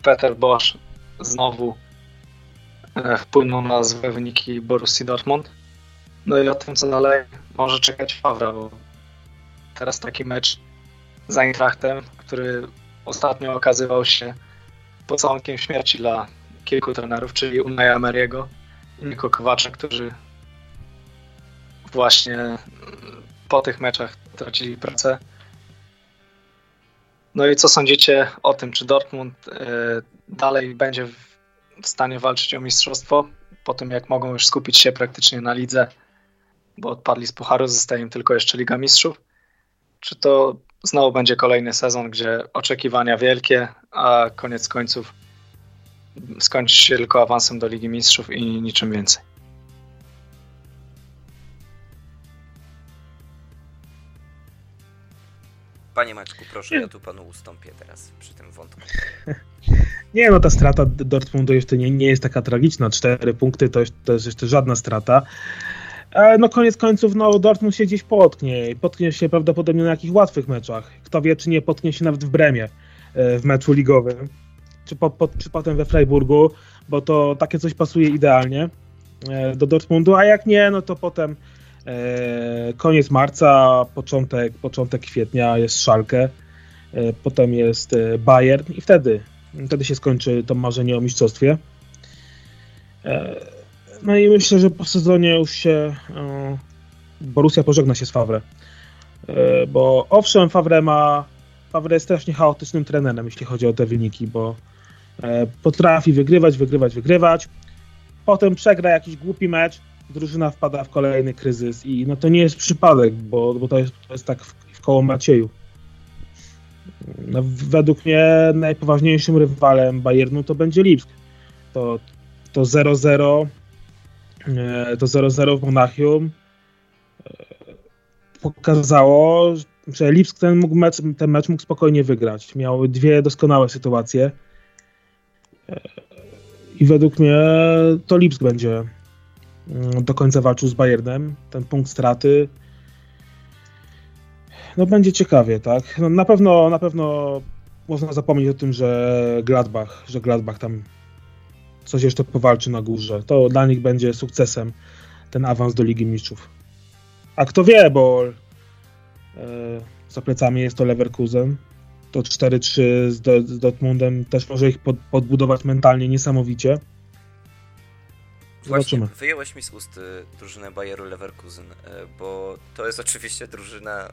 Peter Bosch znowu e, wpłynął na złe wyniki Borussii Dortmund. No i o tym, co dalej może czekać Fawra, bo teraz taki mecz z Eintrachtem, który ostatnio okazywał się pocałunkiem śmierci dla kilku trenerów, czyli Unai Emery'ego i Niko Kowacza, którzy właśnie po tych meczach tracili pracę. No i co sądzicie o tym, czy Dortmund e, dalej będzie w stanie walczyć o mistrzostwo, po tym jak mogą już skupić się praktycznie na lidze, bo odpadli z pucharu, zostaje im tylko jeszcze Liga Mistrzów? Czy to znowu będzie kolejny sezon, gdzie oczekiwania wielkie, a koniec końców skończy się tylko awansem do Ligi Mistrzów i niczym więcej? Panie Maćku, proszę, ja tu panu ustąpię teraz przy tym wątku. Nie, no ta strata Dortmundu jeszcze nie, nie jest taka tragiczna. Cztery punkty to, to jest jeszcze żadna strata. E, no koniec końców, no Dortmund się gdzieś potknie. Potknie się prawdopodobnie na jakichś łatwych meczach. Kto wie, czy nie potknie się nawet w Bremie e, w meczu ligowym. Czy, po, po, czy potem we Freiburgu, bo to takie coś pasuje idealnie e, do Dortmundu, a jak nie, no to potem koniec marca, początek, początek kwietnia jest Szalkę, potem jest Bayern i wtedy, wtedy się skończy to marzenie o mistrzostwie. No i myślę, że po sezonie już się Borussia pożegna się z Favre. Bo owszem, Favre ma Favre jest strasznie chaotycznym trenerem, jeśli chodzi o te wyniki, bo potrafi wygrywać, wygrywać, wygrywać. Potem przegra jakiś głupi mecz, drużyna wpada w kolejny kryzys i no to nie jest przypadek, bo, bo to, jest, to jest tak w, w koło Macieju. No, według mnie najpoważniejszym rywalem Bayernu to będzie Lipsk. To, to 0-0 e, to 0-0 w Monachium e, pokazało, że Lipsk ten, mógł mecz, ten mecz mógł spokojnie wygrać. Miał dwie doskonałe sytuacje e, i według mnie to Lipsk będzie Mm, do końca walczył z Bayernem. Ten punkt straty. No będzie ciekawie, tak? No, na pewno na pewno można zapomnieć o tym, że Gladbach, że Gladbach tam coś jeszcze powalczy na górze. To dla nich będzie sukcesem ten awans do Ligi Mistrzów. A kto wie, bo e, za plecami jest to Leverkusen. To 4-3 z, do, z Dortmundem też może ich pod, podbudować mentalnie niesamowicie. Właśnie Zobaczymy. wyjąłeś mi z ust y, drużynę Bayeru Leverkusen, y, bo to jest oczywiście drużyna, y,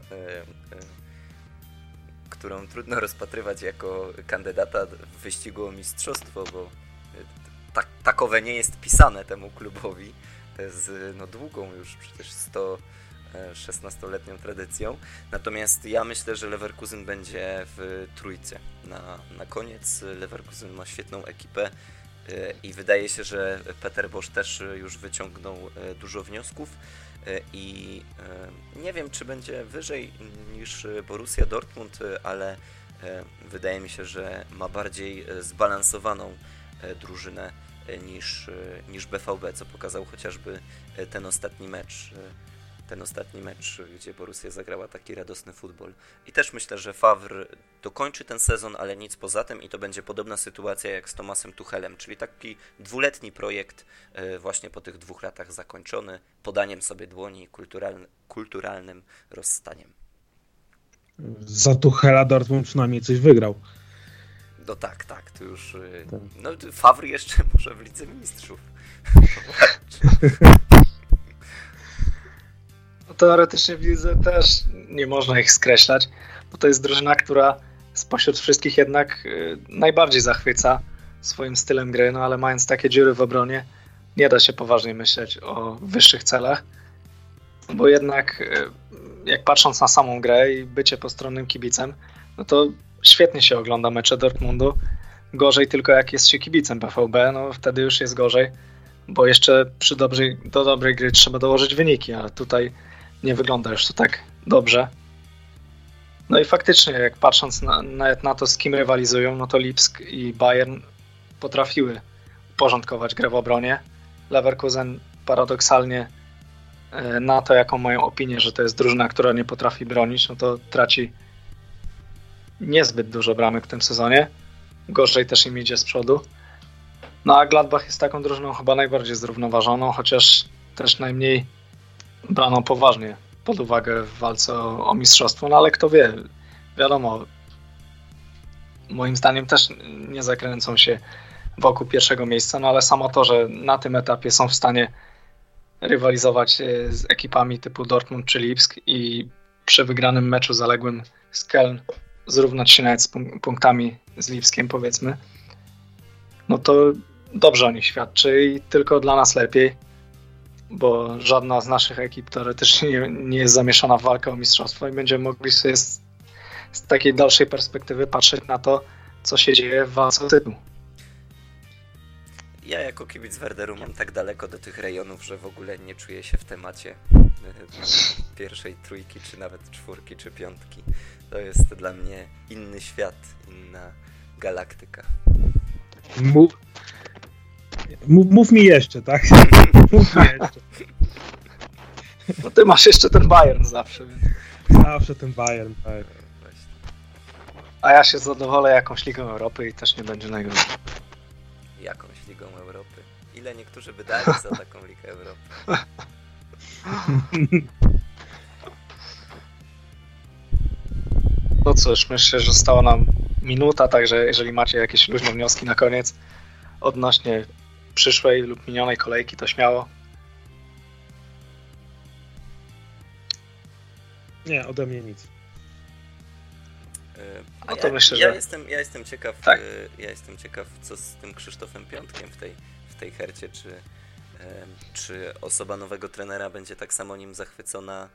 którą trudno rozpatrywać jako kandydata w wyścigu o mistrzostwo, bo takowe nie jest pisane temu klubowi z no, długą już przecież 116-letnią tradycją. Natomiast ja myślę, że Leverkusen będzie w trójce. Na, na koniec Leverkusen ma świetną ekipę E, i wydaje się, że Peter Bosch też już wyciągnął e, dużo wniosków e, i nie wiem, czy będzie wyżej niż Borussia Dortmund, ale wydaje mi się, że ma bardziej zbalansowaną drużynę niż, niż BVB, co pokazał chociażby ten ostatni mecz ten ostatni mecz, gdzie Borussia zagrała taki radosny futbol. I też myślę, że Favre dokończy ten sezon, ale nic poza tym i to będzie podobna sytuacja jak z Tomasem Tuchelem, czyli taki dwuletni projekt e, właśnie po tych dwóch latach zakończony, podaniem sobie dłoni kulturalny, kulturalnym rozstaniem. Za Tuchela Dortmund przynajmniej coś wygrał. No tak, tak, to już... Y, tak. No Fawry jeszcze może w Lidze Mistrzów. No, teoretycznie w Lidze też nie można ich skreślać, bo to jest drużyna, która spośród wszystkich jednak y, najbardziej zachwyca swoim stylem gry, no ale mając takie dziury w obronie, nie da się poważnie myśleć o wyższych celach, bo jednak y, jak patrząc na samą grę i bycie postronnym kibicem, no to świetnie się ogląda mecze Dortmundu. Gorzej tylko jak jest się kibicem PVB, no wtedy już jest gorzej, bo jeszcze przy dobrej, do dobrej gry trzeba dołożyć wyniki, ale tutaj nie wygląda już to tak dobrze. No i faktycznie, jak patrząc na, nawet na to, z kim rywalizują, no to Lipsk i Bayern potrafiły uporządkować grę w obronie. Leverkusen paradoksalnie e, na to, jaką mają opinię, że to jest drużyna, która nie potrafi bronić, no to traci niezbyt dużo bramek w tym sezonie. Gorzej też im idzie z przodu. No a Gladbach jest taką drużyną chyba najbardziej zrównoważoną, chociaż też najmniej braną poważnie pod uwagę w walce o, o mistrzostwo, no ale kto wie, wiadomo, moim zdaniem też nie zakręcą się wokół pierwszego miejsca, no ale samo to, że na tym etapie są w stanie rywalizować e, z ekipami typu Dortmund czy Lipsk i przy wygranym meczu zaległym z Keln zrównać się nawet z punktami z Lipskiem powiedzmy, no to dobrze o nich świadczy i tylko dla nas lepiej, bo żadna z naszych ekip teoretycznie nie, nie jest zamieszana w walkę o mistrzostwo i będziemy mogli sobie z, z takiej dalszej perspektywy patrzeć na to, co się dzieje w walce o tytuł. Ja jako kibic Werderu mam tak daleko do tych rejonów, że w ogóle nie czuję się w temacie pierwszej trójki, czy nawet czwórki, czy piątki. To jest dla mnie inny świat, inna galaktyka. Mów, mów, mów mi jeszcze, tak? mów mi jeszcze. No ty masz jeszcze ten Bayern zawsze. Więc... Zawsze ten Bayern, tak. A ja się zadowolę jakąś Ligą Europy i też nie będzie najgorzej. Jakąś Ligą Europy? Ile niektórzy wydali za taką Ligę Europy? cóż, myślę, że została nam minuta, także jeżeli macie jakieś luźne wnioski na koniec odnośnie przyszłej lub minionej kolejki, to śmiało. Nie, ode mnie nic. E, no to ja, myślę, ja że... Jestem, ja jestem ciekaw, tak. E, ja jestem ciekaw, co z tym Krzysztofem Piątkiem w tej, w tej hercie, czy, e, czy osoba nowego trenera będzie tak samo nim zachwycona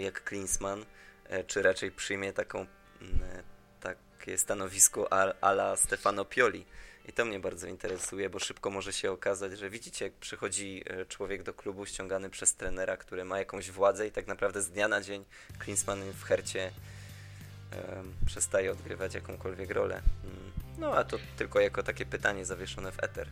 jak Klinsmann, czy raczej przyjmie taką takie stanowisko ala Stefano Pioli. I to mnie bardzo interesuje, bo szybko może się okazać, że widzicie, jak przychodzi e, człowiek do klubu ściągany przez trenera, który ma jakąś władzę i tak naprawdę z dnia na dzień Klinsmann w hercie um, przestaje odgrywać jakąkolwiek rolę. Mm. No a to tylko jako takie pytanie zawieszone w eter.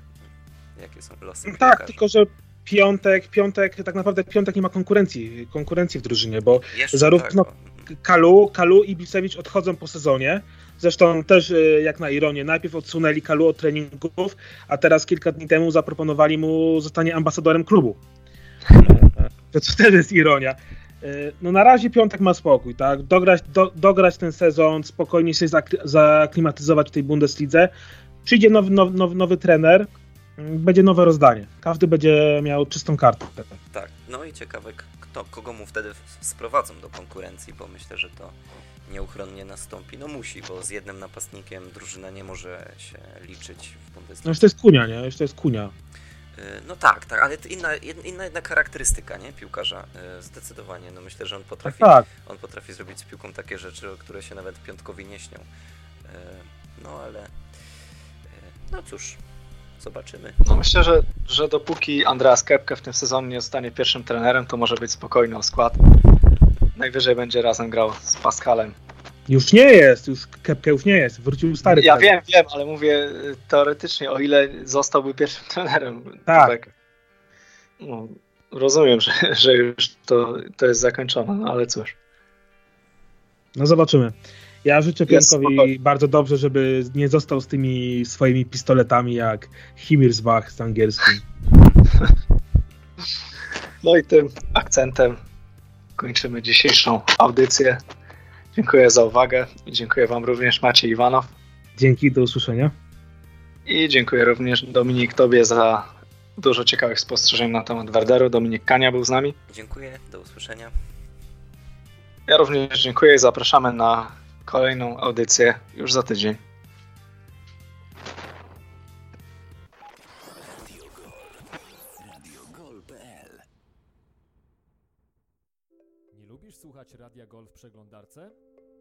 Jakie są losy? Tak, tylko że piątek, piątek, tak naprawdę piątek nie ma konkurencji, konkurencji w drużynie, bo Jeszcze zarówno tak, Kalu, Kalu i Bisewicz odchodzą po sezonie. Zresztą też e, jak na ironię, najpierw odsunęli Kalu od treningów, a teraz kilka dni temu zaproponowali mu zostanie ambasadorem klubu. To, to też jest ironia. E, no na razie piątek ma spokój, tak? Dograć, do, dograć ten sezon, spokojnie się zaklimatyzować w tej Bundeslidze. Przyjdzie nowy, nowy, nowy trener, będzie nowe rozdanie. Każdy będzie miał czystą kartę. Tak, no i ciekawe, kto, kogo mu wtedy sprowadzą do konkurencji, bo myślę, że to nieuchronnie nastąpi. No musi, bo z jednym napastnikiem drużyna nie może się liczyć w Bundeslidze. No jeszcze jest Kunia, nie? Jeszcze jest Kunia. Y, no tak, tak, ale to inna, inna jednak charakterystyka, nie? Piłkarza, y, zdecydowanie. No myślę, że on potrafi, tak, tak. on potrafi zrobić z piłką takie rzeczy, które się nawet piątkowi nie śnią. Y, no ale, no cóż, Zobaczymy. No myślę, że, że dopóki Andreas Kepke w tym sezonie nie zostanie pierwszym trenerem, to może być spokojny o skład. Najwyżej będzie razem grał z Pascalem. Już nie jest, już Kepke już nie jest, wrócił stary. Ja trener. wiem, wiem, ale mówię teoretycznie, o ile zostałby pierwszym trenerem. Tak. tak no, rozumiem, że, że już to, to jest zakończone, no ale cóż. No zobaczymy. Ja życzę Piątkowi bardzo dobrze, żeby nie został z tymi swoimi pistoletami jak Himmirsbach z angielskim. No i tym akcentem kończymy dzisiejszą audycję. Dziękuję za uwagę i dziękuję Wam również Maciej Iwanow. Dzięki, do usłyszenia. I dziękuję również Dominik Tobie za dużo ciekawych spostrzeżeń na temat Werderu. Dominik Kania był z nami. Dziękuję, do usłyszenia. Ja również dziękuję i zapraszamy na kolejną audycję już za tydzień. Nie lubisz słuchać Radia Golf w przeglądarce?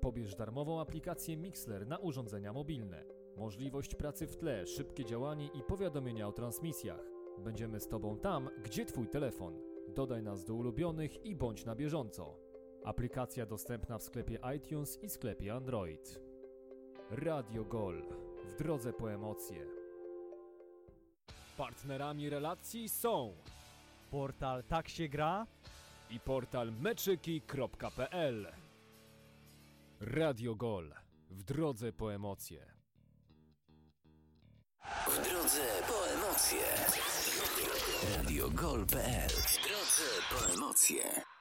Pobierz darmową aplikację Mixler na urządzenia mobilne. Możliwość pracy w tle, szybkie działanie i powiadomienia o transmisjach. Będziemy z Tobą tam, gdzie Twój telefon. Dodaj nas do ulubionych i bądź na bieżąco. Aplikacja dostępna w sklepie iTunes i sklepie Android. Radio Gol. W drodze po emocje. Partnerami relacji są Portal Tak się gra i portal meczyki.pl. Radio Gol. W drodze po emocje. W drodze po emocje. Radio Gol.pl W drodze po emocje.